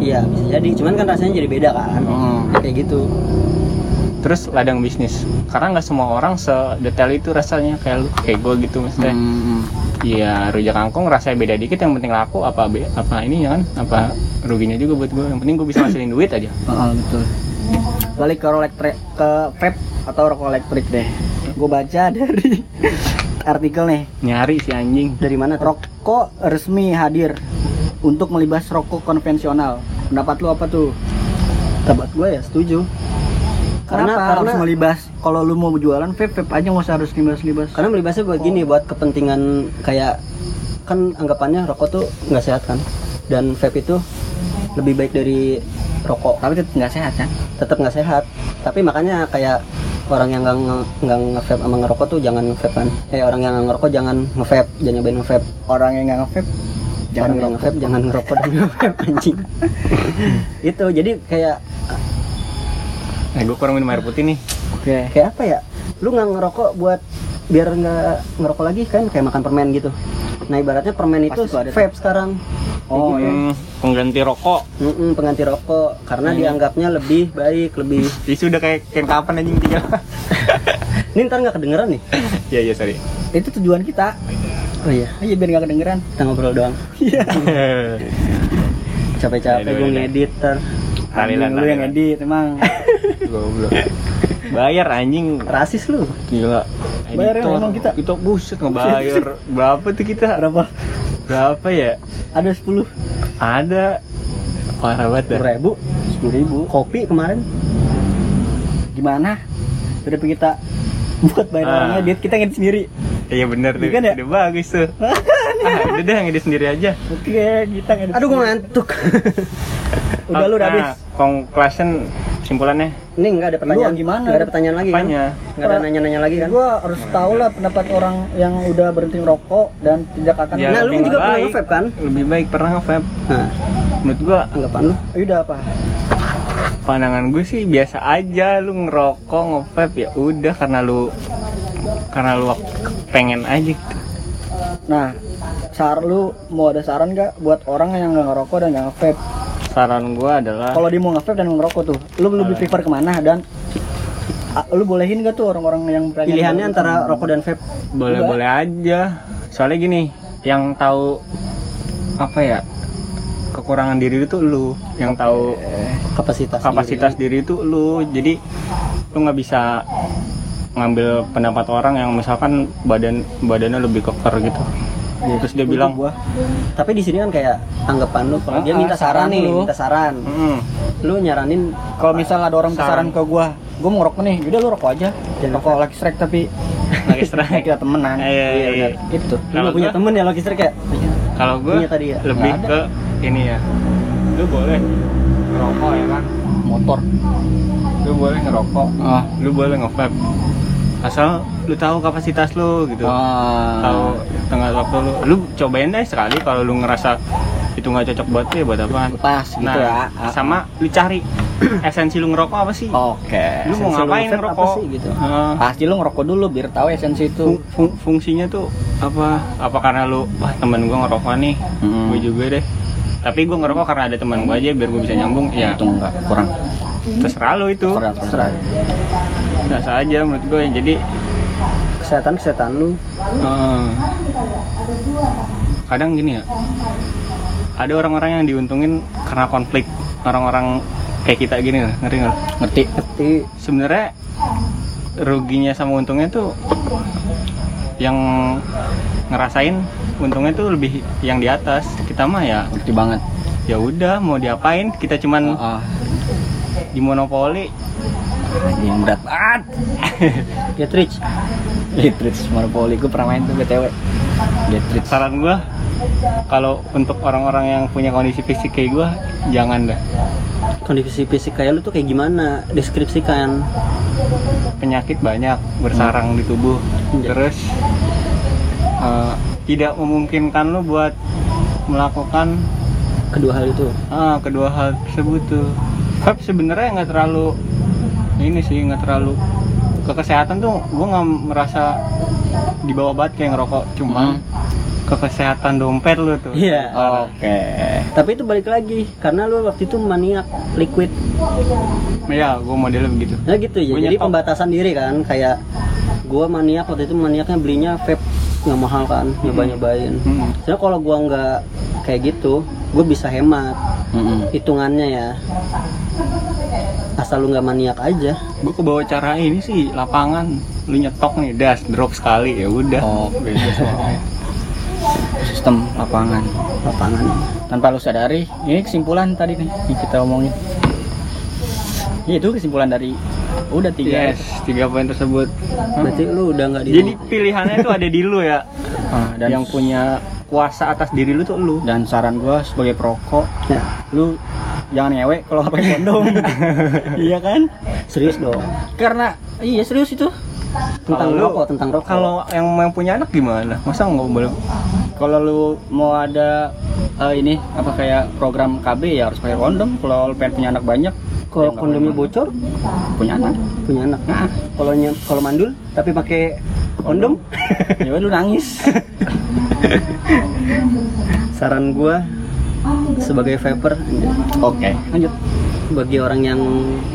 iya bisa jadi. Cuman kan rasanya jadi beda kan? Oh. kayak gitu. Terus ladang bisnis. Karena nggak semua orang sedetail itu rasanya. Kayak lu kayak gue gitu maksudnya. Hmm. Iya, rujak kangkung rasanya beda dikit. Yang penting laku apa apa ini ya kan? Apa ruginya juga buat gue yang penting gue bisa ngasilin duit aja. Oh, betul. Balik ke elektrik ke vape atau rokok elektrik deh. Gue baca dari artikel nih. nyari si anjing dari mana tuh? Rokok resmi hadir untuk melibas rokok konvensional. Pendapat lu apa tuh? Tempat gue ya setuju Kenapa karena harus karena melibas? Kalau lu mau jualan vape, vape aja nggak usah harus libas-libas. karena melibasnya buat gini buat kepentingan kayak kan anggapannya rokok tuh nggak sehat kan dan vape itu lebih baik dari rokok Tapi tetap nggak sehat kan? tetap nggak sehat tapi makanya kayak orang yang nggak nge- nggak nge-vape sama ngerokok tuh jangan nge-vape kan. Eh orang yang nggak ngerokok jangan nge-vape jangan nyobain nge-vape. Orang yang nggak nge-vape jangan ngerokok. nge-vape jangan ngerokok dan nge-vape anjing. Itu jadi kayak eh gue kurang minum air putih nih. Oke. kayak apa ya? Lu nggak ngerokok buat biar nggak ngerokok lagi kan? Kayak makan permen gitu nah ibaratnya permen itu Pasti ada vape sekarang Oh, iya. Hmm, pengganti rokok. Mm-mm, pengganti rokok karena Hmm. dianggapnya lebih baik lebih Jadi sudah kayak kayak kapan anjing tinggal. ini ntar nggak kedengeran nih Iya iya sorry. Itu tujuan kita. oh iya Iya biar nggak kedengeran. kita ngobrol doang Iya. capek-capek Aduh, gue aduh. ngedit ntar Tahlilan, Lu yang edit emang. Goblok. Bayar anjing. rasis lu Gila. Bayar Editor. emang kita. Kita buset ngebayar. Berapa tuh kita? Berapa? Berapa ya? Ada 10 Ada. Parah banget sepuluh ribu sepuluh ribu kopi kemarin Gimana? Daripada kita buat bayar Ah. orang edit, kita ngedit sendiri. Iya bener tuh. Iya kan ya? Udah bagus tuh. ah, udah deh ngedit sendiri aja. Oke, kita ngedit. aduh gue ngantuk Udah lu udah habis. Nah, conclusion simpulannya ini nggak ada pertanyaan Lu gimana? nggak ada pertanyaan lagi kan apanya? nggak ada nanya-nanya lagi kan Gua harus tahu lah pendapat orang yang udah berhenti merokok dan tidak akan Ya, nah lu juga pernah baik. nge-vape kan Lebih baik pernah nge-vape. nah Menurut gua anggapan lu Ya udah apa? pandangan gue sih biasa aja lu ngerokok nge-vape ya udah karena lu karena lu pengen aja gitu. Nah, sar lu mau ada saran nggak buat orang yang nggak ngerokok dan nggak nge-vape? Saran gua adalah Kalau dia mau nge-vape dan ngerokok tuh, lu lebih prefer ke mana dan ah, lu bolehin gak tuh orang-orang yang pilihannya antara rokok dan vape. Boleh-boleh aja. Soalnya gini yang tahu apa ya kekurangan diri itu lu. Yang tahu kapasitas kapasitas diri itu lu. Jadi lu nggak bisa ngambil pendapat orang yang misalkan badan badannya lebih keker gitu terus dia bilang gua tapi di sini kan kayak anggapan lu kalau dia Ah, minta saran saran nih lu. minta saran "Hmm, lu nyaranin kalau misal ada orang Saran. saran ke gua, gua mau ngerokok nih, udah lu rokok aja. Jangan rokok lagi strike tapi lagi strike kita temenan. Iya, iya, Iya, iya. Itu. lu punya gua- temen ya logistik kayak kalau gue Punya tadi ya? lebih ke ini ya lu boleh ngerokok ya kan Motor. lu boleh ngerokok Ah. lu boleh nge-vape asal lu tahu kapasitas lu gitu Ah. tahu tengah waktu lu lu cobain deh sekali kalau lu ngerasa itu nggak cocok buat lu ya buat apaan Pas gitu nah ya. Ah. sama lu cari esensi lu ngerokok apa sih Oke. lu mau esensi lu ngapain nge-vape ngerokok apa sih, gitu? Heeh. Pasti lu ngerokok dulu biar tahu esensi itu. Fung- fung- fungsinya tuh apa apa karena lu wah temen gua ngerokok nih Hmm. gue juga deh tapi gue ngerokok karena ada teman gue aja biar gue bisa nyambung ya Itu enggak kurang. Terserah lu itu. Terserah, terserah. biasa aja menurut gue jadi kesehatan kesehatan lu. Eh, kadang gini ya ada orang-orang yang diuntungin karena konflik orang-orang kayak kita gini lah ngerti nggak? Ngerti? ngerti. Sebenarnya ruginya sama untungnya tuh yang ngerasain untungnya tuh lebih yang di atas. Kita mah ya Ngerti banget. ya udah mau diapain? Kita cuman Ah, di monopoli. Anjing berat banget. get rich Getridge Monopoli. Gue pernah main tuh BTW. Getridge. saran gua kalau untuk orang-orang yang punya kondisi fisik kayak gua jangan dah. Kondisi fisik kayak lu tuh kayak gimana? Deskripsikan. Penyakit banyak bersarang di tubuh. Iya. terus eh, tidak memungkinkan lu buat melakukan kedua hal itu. Ah, kedua hal tersebut tuh vape sebenarnya nggak terlalu ini sih nggak terlalu ke kesehatan tuh gue nggak merasa di bawah banget kayak ngerokok. Cuma ke kesehatan dompet lu tuh. Iya. Oh, Oke. tapi itu balik lagi karena lu waktu itu maniak liquid. Ya gue modelnya begitu. Nah gitu ya. Gua jadi nyetop. pembatasan diri kan kayak gua maniak waktu itu maniaknya belinya vape yang mahal kan nyoba nyobain Hmm. Soalnya kalau gua nggak kayak gitu gue bisa hemat Mm-mm. hitungannya ya asal lu nggak maniak aja gue kebawa cara ini sih lapangan lu nyetok nih das drop sekali ya udah Oke. Sistem lapangan. lapangan Tanpa lu sadari, ini kesimpulan tadi nih yang kita omongin. Iya, itu kesimpulan dari udah tiga. yes tiga poin tersebut berarti lu udah nggak di jadi pilihannya tuh ada di lu ya Ah, dan yang punya kuasa atas diri lu tuh lu. Dan saran gua sebagai perokok, Ya, lu jangan ngewek kalau pakai kondom. iya kan? serius dong. Karena iya serius itu. tentang lu- rokok tentang rokok. kalau yang yang punya anak gimana? Masa nggak boleh? Kalau lu mau ada eh, ini apa kayak program KB ya harus pakai kondom. Kalau lu pengen punya anak banyak, kalau ya kondomnya bocor? Punya anak. punya anak. Nah, kalau kalau mandul tapi pakai kondom? Ya lu nangis saran gua sebagai vaper oke lanjut. Bagi orang yang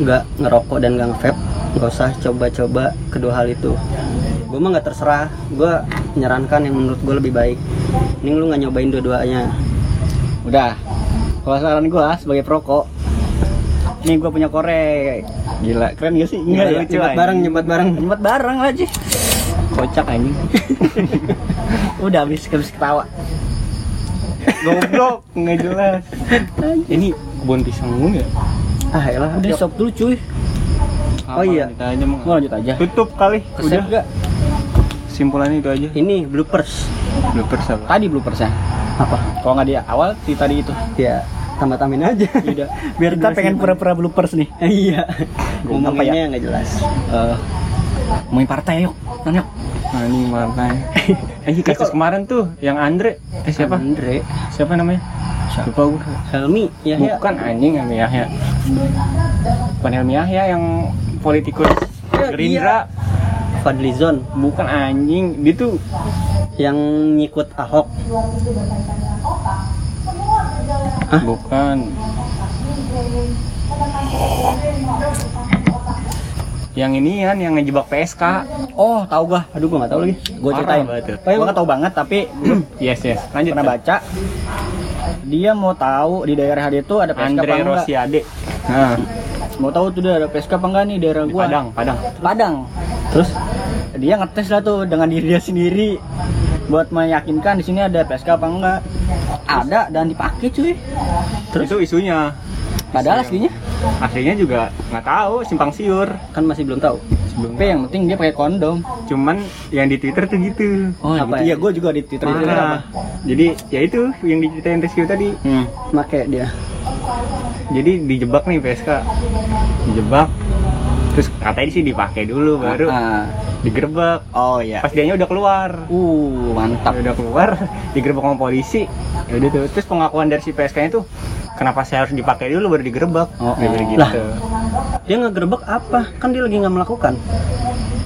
nggak ngerokok dan nggak nge-vape nggak usah coba-coba kedua hal itu. Gue mah nggak terserah gue menyarankan yang menurut gue lebih baik. Ini lu nggak nyobain dua-duanya. Udah kalau saran gua sebagai perokok nih gua punya korek. Gila. Keren gak sih? Nggak, nyebat bareng nyebat bareng. Nyempat bareng aja kocak anjing. Udah habis habis ketawa. Goblok nggak jelas. Ini kebun pisang ya? Ah elah udah stop dulu cuy. Oh iya. Aja mau lanjut aja. Tutup kali Kesep udah. gak? simpulannya itu aja. Ini bloopers. Bloopers apa? Tadi bloopersnya. Apa? Kalau nggak di awal di tadi itu. Ya tambah tambahin aja. Udah. biar kita pengen pura-pura bloopers nih. Iya. Apa ngomonginnya ya? nggak jelas. Eh, ngomongin partai yuk Nan, yuk. Nah, ini mana eh kasus kemarin tuh yang Andre eh siapa? Andre. Siapa namanya? Lupa gue Helmi ya bukan anjing Helmi Yahya. Bukan Helmi Yahya yang politikus Ya, Gerindra. Fadlizon. Bukan anjing. Dia tuh yang nyikut Ahok. Hah? bukan yang ini kan yang ngejebak PSK oh tahu gua. Aduh gua nggak tahu lagi. Gua Parah ceritain. gua nggak tahu banget tapi yes yes. lanjut. Pernah baca. Dia mau tahu di daerah dia tuh ada PSK Andre apa enggak? Rosiade nah. Mau tahu tuh dia ada PSK apa enggak nih daerah di gua? Padang Padang. Padang. Terus? Dia ngetes lah tuh dengan diri dia sendiri. Buat meyakinkan di sini ada PSK apa enggak. Ada dan dipakai cuy. Terus? Itu isunya padahal aslinya. Aslinya juga nggak tahu simpang siur. Kan masih belum tahu. Sebelum tapi yang penting dia pakai kondom. Cuman yang di Twitter tuh gitu. Oh Apa gitu ya? ya? Gue juga di Twitter itu Nah, jadi ya itu yang diceritain Rizky tadi. Hmm. make dia. Jadi dijebak nih PSK dijebak terus katanya sih dipakai dulu baru Ah. digerebek. Oh iya. Pas dianya udah keluar. Uh mantap. Udah keluar digerebek sama polisi. Ya udah tuh. Terus pengakuan dari si PSK nya tuh kenapa saya harus dipakai dulu baru digerebek? Oh, oh. bilang Lah. gitu dia ngegerebek apa? Kan dia lagi nggak melakukan.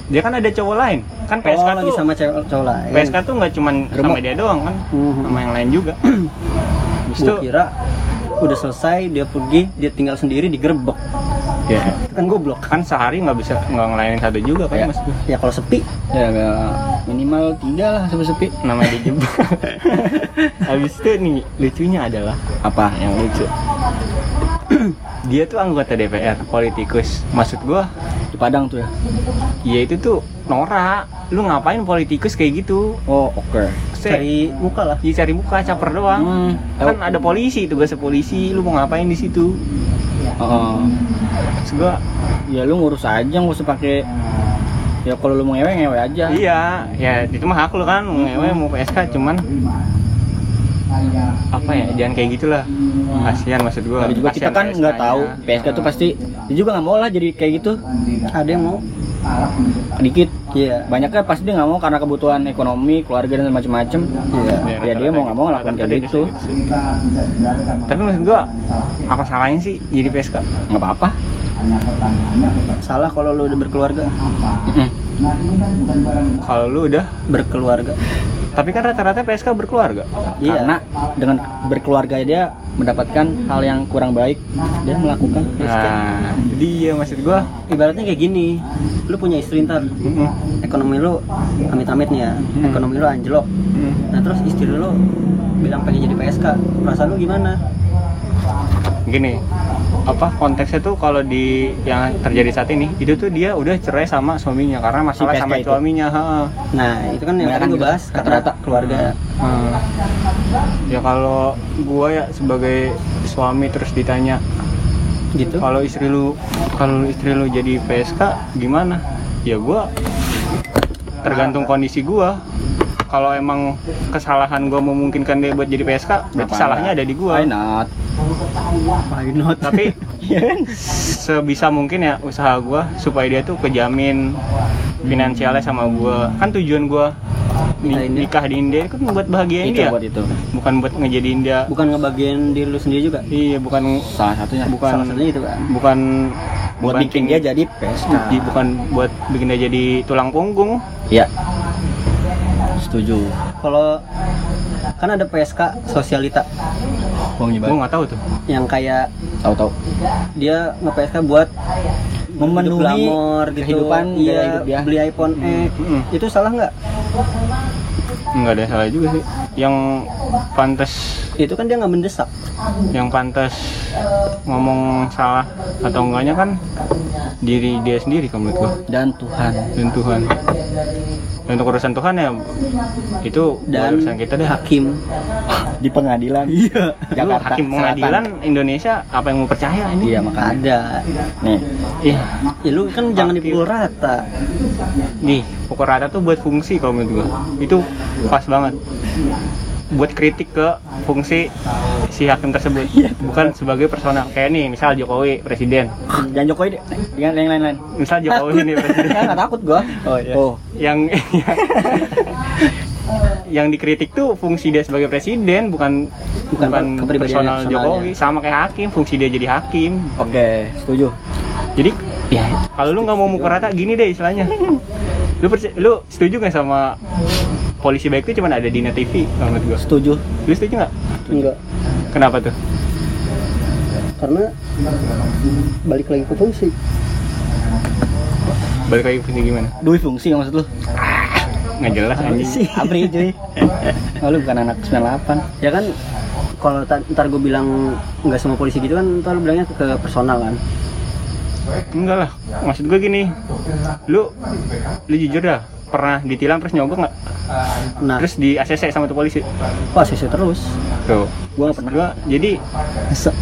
Dia kan ada cowok lain. Kan PSK oh lagi tuh sama cewek cowok lain. PSK tuh nggak cuman sama dia doang kan? Mhm. sama yang lain juga. Gua kira udah selesai dia pergi dia tinggal sendiri digerebek ya kan goblok. Kan sehari nggak bisa nggak ngelayanin satu juga kan Ya. mas? Ya kalau sepi. Ya minimal tiga lah sepi-sepi namanya dijebak habis itu nih lucunya adalah apa yang lucu? Dia tuh anggota DPR politikus. Maksud gua di Padang tuh ya? ya itu tuh Nora. Lu ngapain politikus kayak gitu? Oh oke. Se, cari muka lah. Ya cari muka caper doang. Hmm. kan ada polisi tugasnya polisi. Lu mau ngapain di situ oh maksud gua ya lu ngurus aja nggak usah pakai ya kalau lu mau ngewe ngewe aja. Iya ya itu mah hak lu kan mau ngewe mau PSK cuman apa ya jangan kayak gitulah. Kasihan maksud gua. Tapi juga kita kan nggak tahu PSK tuh pasti dia juga nggak mau lah jadi kayak gitu. Ada yang mau dikit iya. Banyak kan pasti dia nggak mau karena kebutuhan ekonomi keluarga dan macam-macam. Iya. Ya dia mau nggak mau ngelakuin kayak Rata-rata gitu. tapi maksud gua apa salahnya sih jadi PSK nggak apa-apa. Salah kalau lu udah berkeluarga. Kalau lu udah? Berkeluarga tapi kan rata-rata PSK berkeluarga. Iya. Karena dengan berkeluarga dia mendapatkan hal yang kurang baik. Dia melakukan PSK nah jadi ya maksud gua. Ibaratnya kayak gini lu punya istri ntar. Mm-mm, ekonomi lu amit-amit nih ya Hmm. ekonomi lu anjlok. Mm. nah terus istri lu bilang pengen jadi PSK perasaan lu gimana gini apa konteksnya tuh kalau di yang terjadi saat ini itu tuh dia udah cerai sama suaminya karena masalah PSK sama itu? suaminya ha. nah itu kan yang tadi gue gitu. bahas kata-kata keluarga Hmm. ya kalau gua ya sebagai suami terus ditanya gitu kalau istri lu kalau istri lu jadi PSK gimana ya gua tergantung kondisi gua kalau emang kesalahan gua memungkinkan dia buat jadi PSK berarti salahnya ada di gua. Why not? Why not? Tapi sebisa mungkin ya usaha gua supaya dia tuh kejamin finansialnya sama gua. Kan tujuan dia. nikah di India kan buat bahagiain itu dia. buat itu. Bukan buat ngejadiin dia bukan ngebagian diri lu sendiri juga? Iya bukan salah satunya. bukan salah satunya itu kan? bukan buat bikin dia jadi PSK bukan buat bikin dia jadi tulang punggung. Ya setuju. Kalau kan ada PSK sosialita. Bang gue nggak tahu tuh. Yang kayak tahu tahu dia nge PSK buat Memenuhi glamor gitu. kehidupan iya hidup dia. beli iPhone X. Mm-mm. itu salah nggak? Nggak ada salah juga sih. Yang pantas itu kan dia nggak mendesak. Yang pantas ngomong salah atau enggaknya kan diri dia sendiri kalau menurut gua. Dan Tuhan. Dan Tuhan. Dan untuk urusan Tuhan ya itu dan urusan kita deh. Hakim di pengadilan. Iya. Jakarta hakim pengadilan Indonesia apa yang mau percaya Selatan. ini? Iya makanya ada. Nih. Ih, ya lu kan jangan Hakim. dipukul rata. Nih pokok rata tuh buat fungsi kalau menurut gua. Itu pas banget. Buat kritik ke fungsi si hakim tersebut. Bukan sebagai personal kayak nih misal Jokowi presiden. Jangan Jokowi deh. Dengan yang lain-lain. Misal Jokowi nih presiden. Nggak takut gua. Oh, iya. oh. Yang yang dikritik tuh fungsi dia sebagai presiden bukan Bukan bukan, personal. Jokowi. Sama kayak hakim fungsi dia jadi hakim. Oke setuju. Jadi ya kalau lu nggak mau mukul rata gini deh istilahnya. Lu lu setuju nggak sama polisi baik itu cuma ada di Net TV menurut gua? Setuju. Lu setuju nggak? Enggak kenapa tuh? Karena balik lagi ke fungsi. Balik lagi fungsi gimana? Dui fungsi maksud lu? Nggak jelas anjing. Abri cuy? Oh, lu bukan anak 98 ya kan kalau ta- ntar gue bilang nggak semua polisi gitu kan ntar lu bilangnya ke personal kan? Enggak lah. Maksud gue gini. Lu lu jujur dah pernah ditilang terus nyogok nggak? Nah. Terus di ACC sama tuh polisi? Wah sisi terus. Tuh. Gue nggak pernah. Gua jadi Se-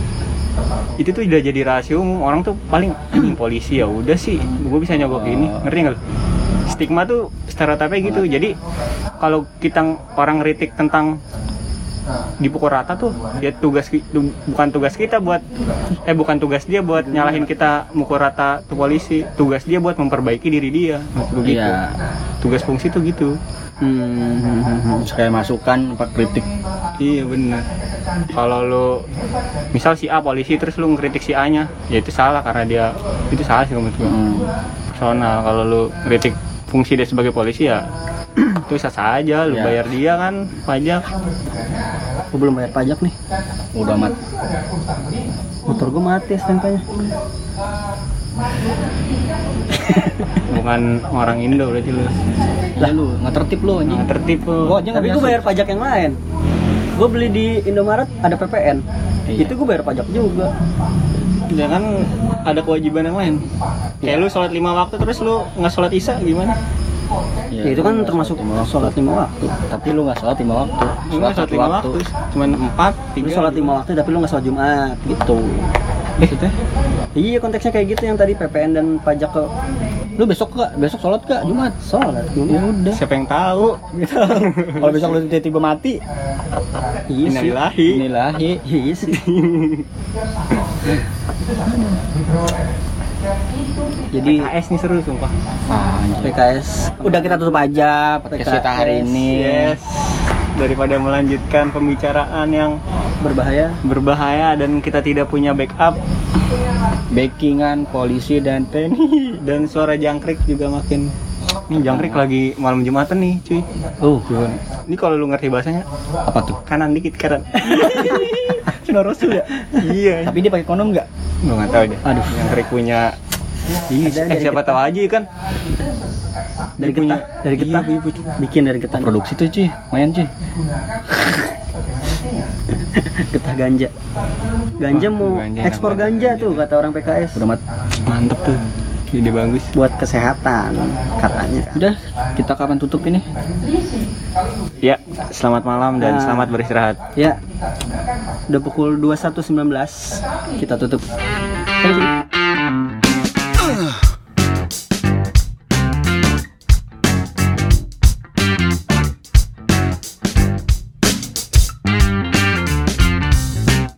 itu tuh udah jadi rahasia umum. Orang tuh paling "Anjing, polisi ya udah sih. Gue bisa nyogok ini. Ngerti nggak? Stigma tuh stereotipnya gitu. Jadi kalau kita orang ngeritik tentang dipukul rata tuh ya tugas tu- bukan tugas kita buat eh bukan tugas dia buat nyalahin kita mukul rata tuh polisi. Tugas dia buat memperbaiki diri dia maksud gue gitu. iya. Tugas fungsi tuh gitu. Hmm, kayak masukan apa kritik. Iya bener. Kalau lu misal si A polisi terus lu ngkritik si A nya, ya itu salah karena dia itu salah sih menurut gua. hmm. Personal. Kalau lu kritik fungsi dia sebagai polisi ya itu sah saja lu Ya. bayar dia kan pajak. gue belum bayar pajak nih udah amat motor gue mati STNK-nya Bukan orang Indo berarti lu. lah lu nggak tertib lu anjing Nah, tertib lu. gua aja nggak tapi gue biasa. bayar pajak yang lain gue beli di Indomaret ada PPN Iya. itu gue bayar pajak juga Ya kan ada kewajiban yang lain. Kayak lu sholat lima waktu terus lu nggak sholat isya gimana? Iya, ya, itu kan lu termasuk sholat lima waktu. sholat lima waktu. Tapi lu nggak sholat lima waktu. Lu sholat satu lima waktu, cuman empat, lu tiga. sholat lima. waktu tapi lu nggak sholat Jumat gitu. Maksudnya? iya konteksnya kayak gitu yang tadi PPN dan pajak ke lu besok gak besok sholat gak jumat? Sholat ya udah. Siapa yang tahu? kalau besok lu tiba-tiba mati iya sih. Innalillahi. inilahi iya sih jadi PKS nih seru sumpah. Anjir. PKS udah kita tutup aja podcast kita hari ini. Yes. Daripada melanjutkan pembicaraan yang berbahaya. berbahaya dan kita tidak punya backup. Backingan polisi dan TNI dan suara jangkrik juga makin ini jangkrik lagi malam jumatan nih cuy. Oh ini kalau lu ngerti bahasanya apa tuh? kanan dikit kanan Rasul ya? Iya. Tapi dia pakai kondom nggak? Gue nggak tahu deh Aduh. jangkrik punya Iya, eh, siapa tahu aja kan? Dari getah dari Iya, iya. bikin dari getah produksi tuh cuy lumayan cuy getah ganja. Ganja mau ekspor ganja tuh kata orang PKS udah mantep tuh ide bagus. Buat kesehatan katanya. Udah kita kapan tutup ini? Ya selamat malam dan Nah. selamat beristirahat. Ya udah pukul 21.19 kita tutup. Thank you.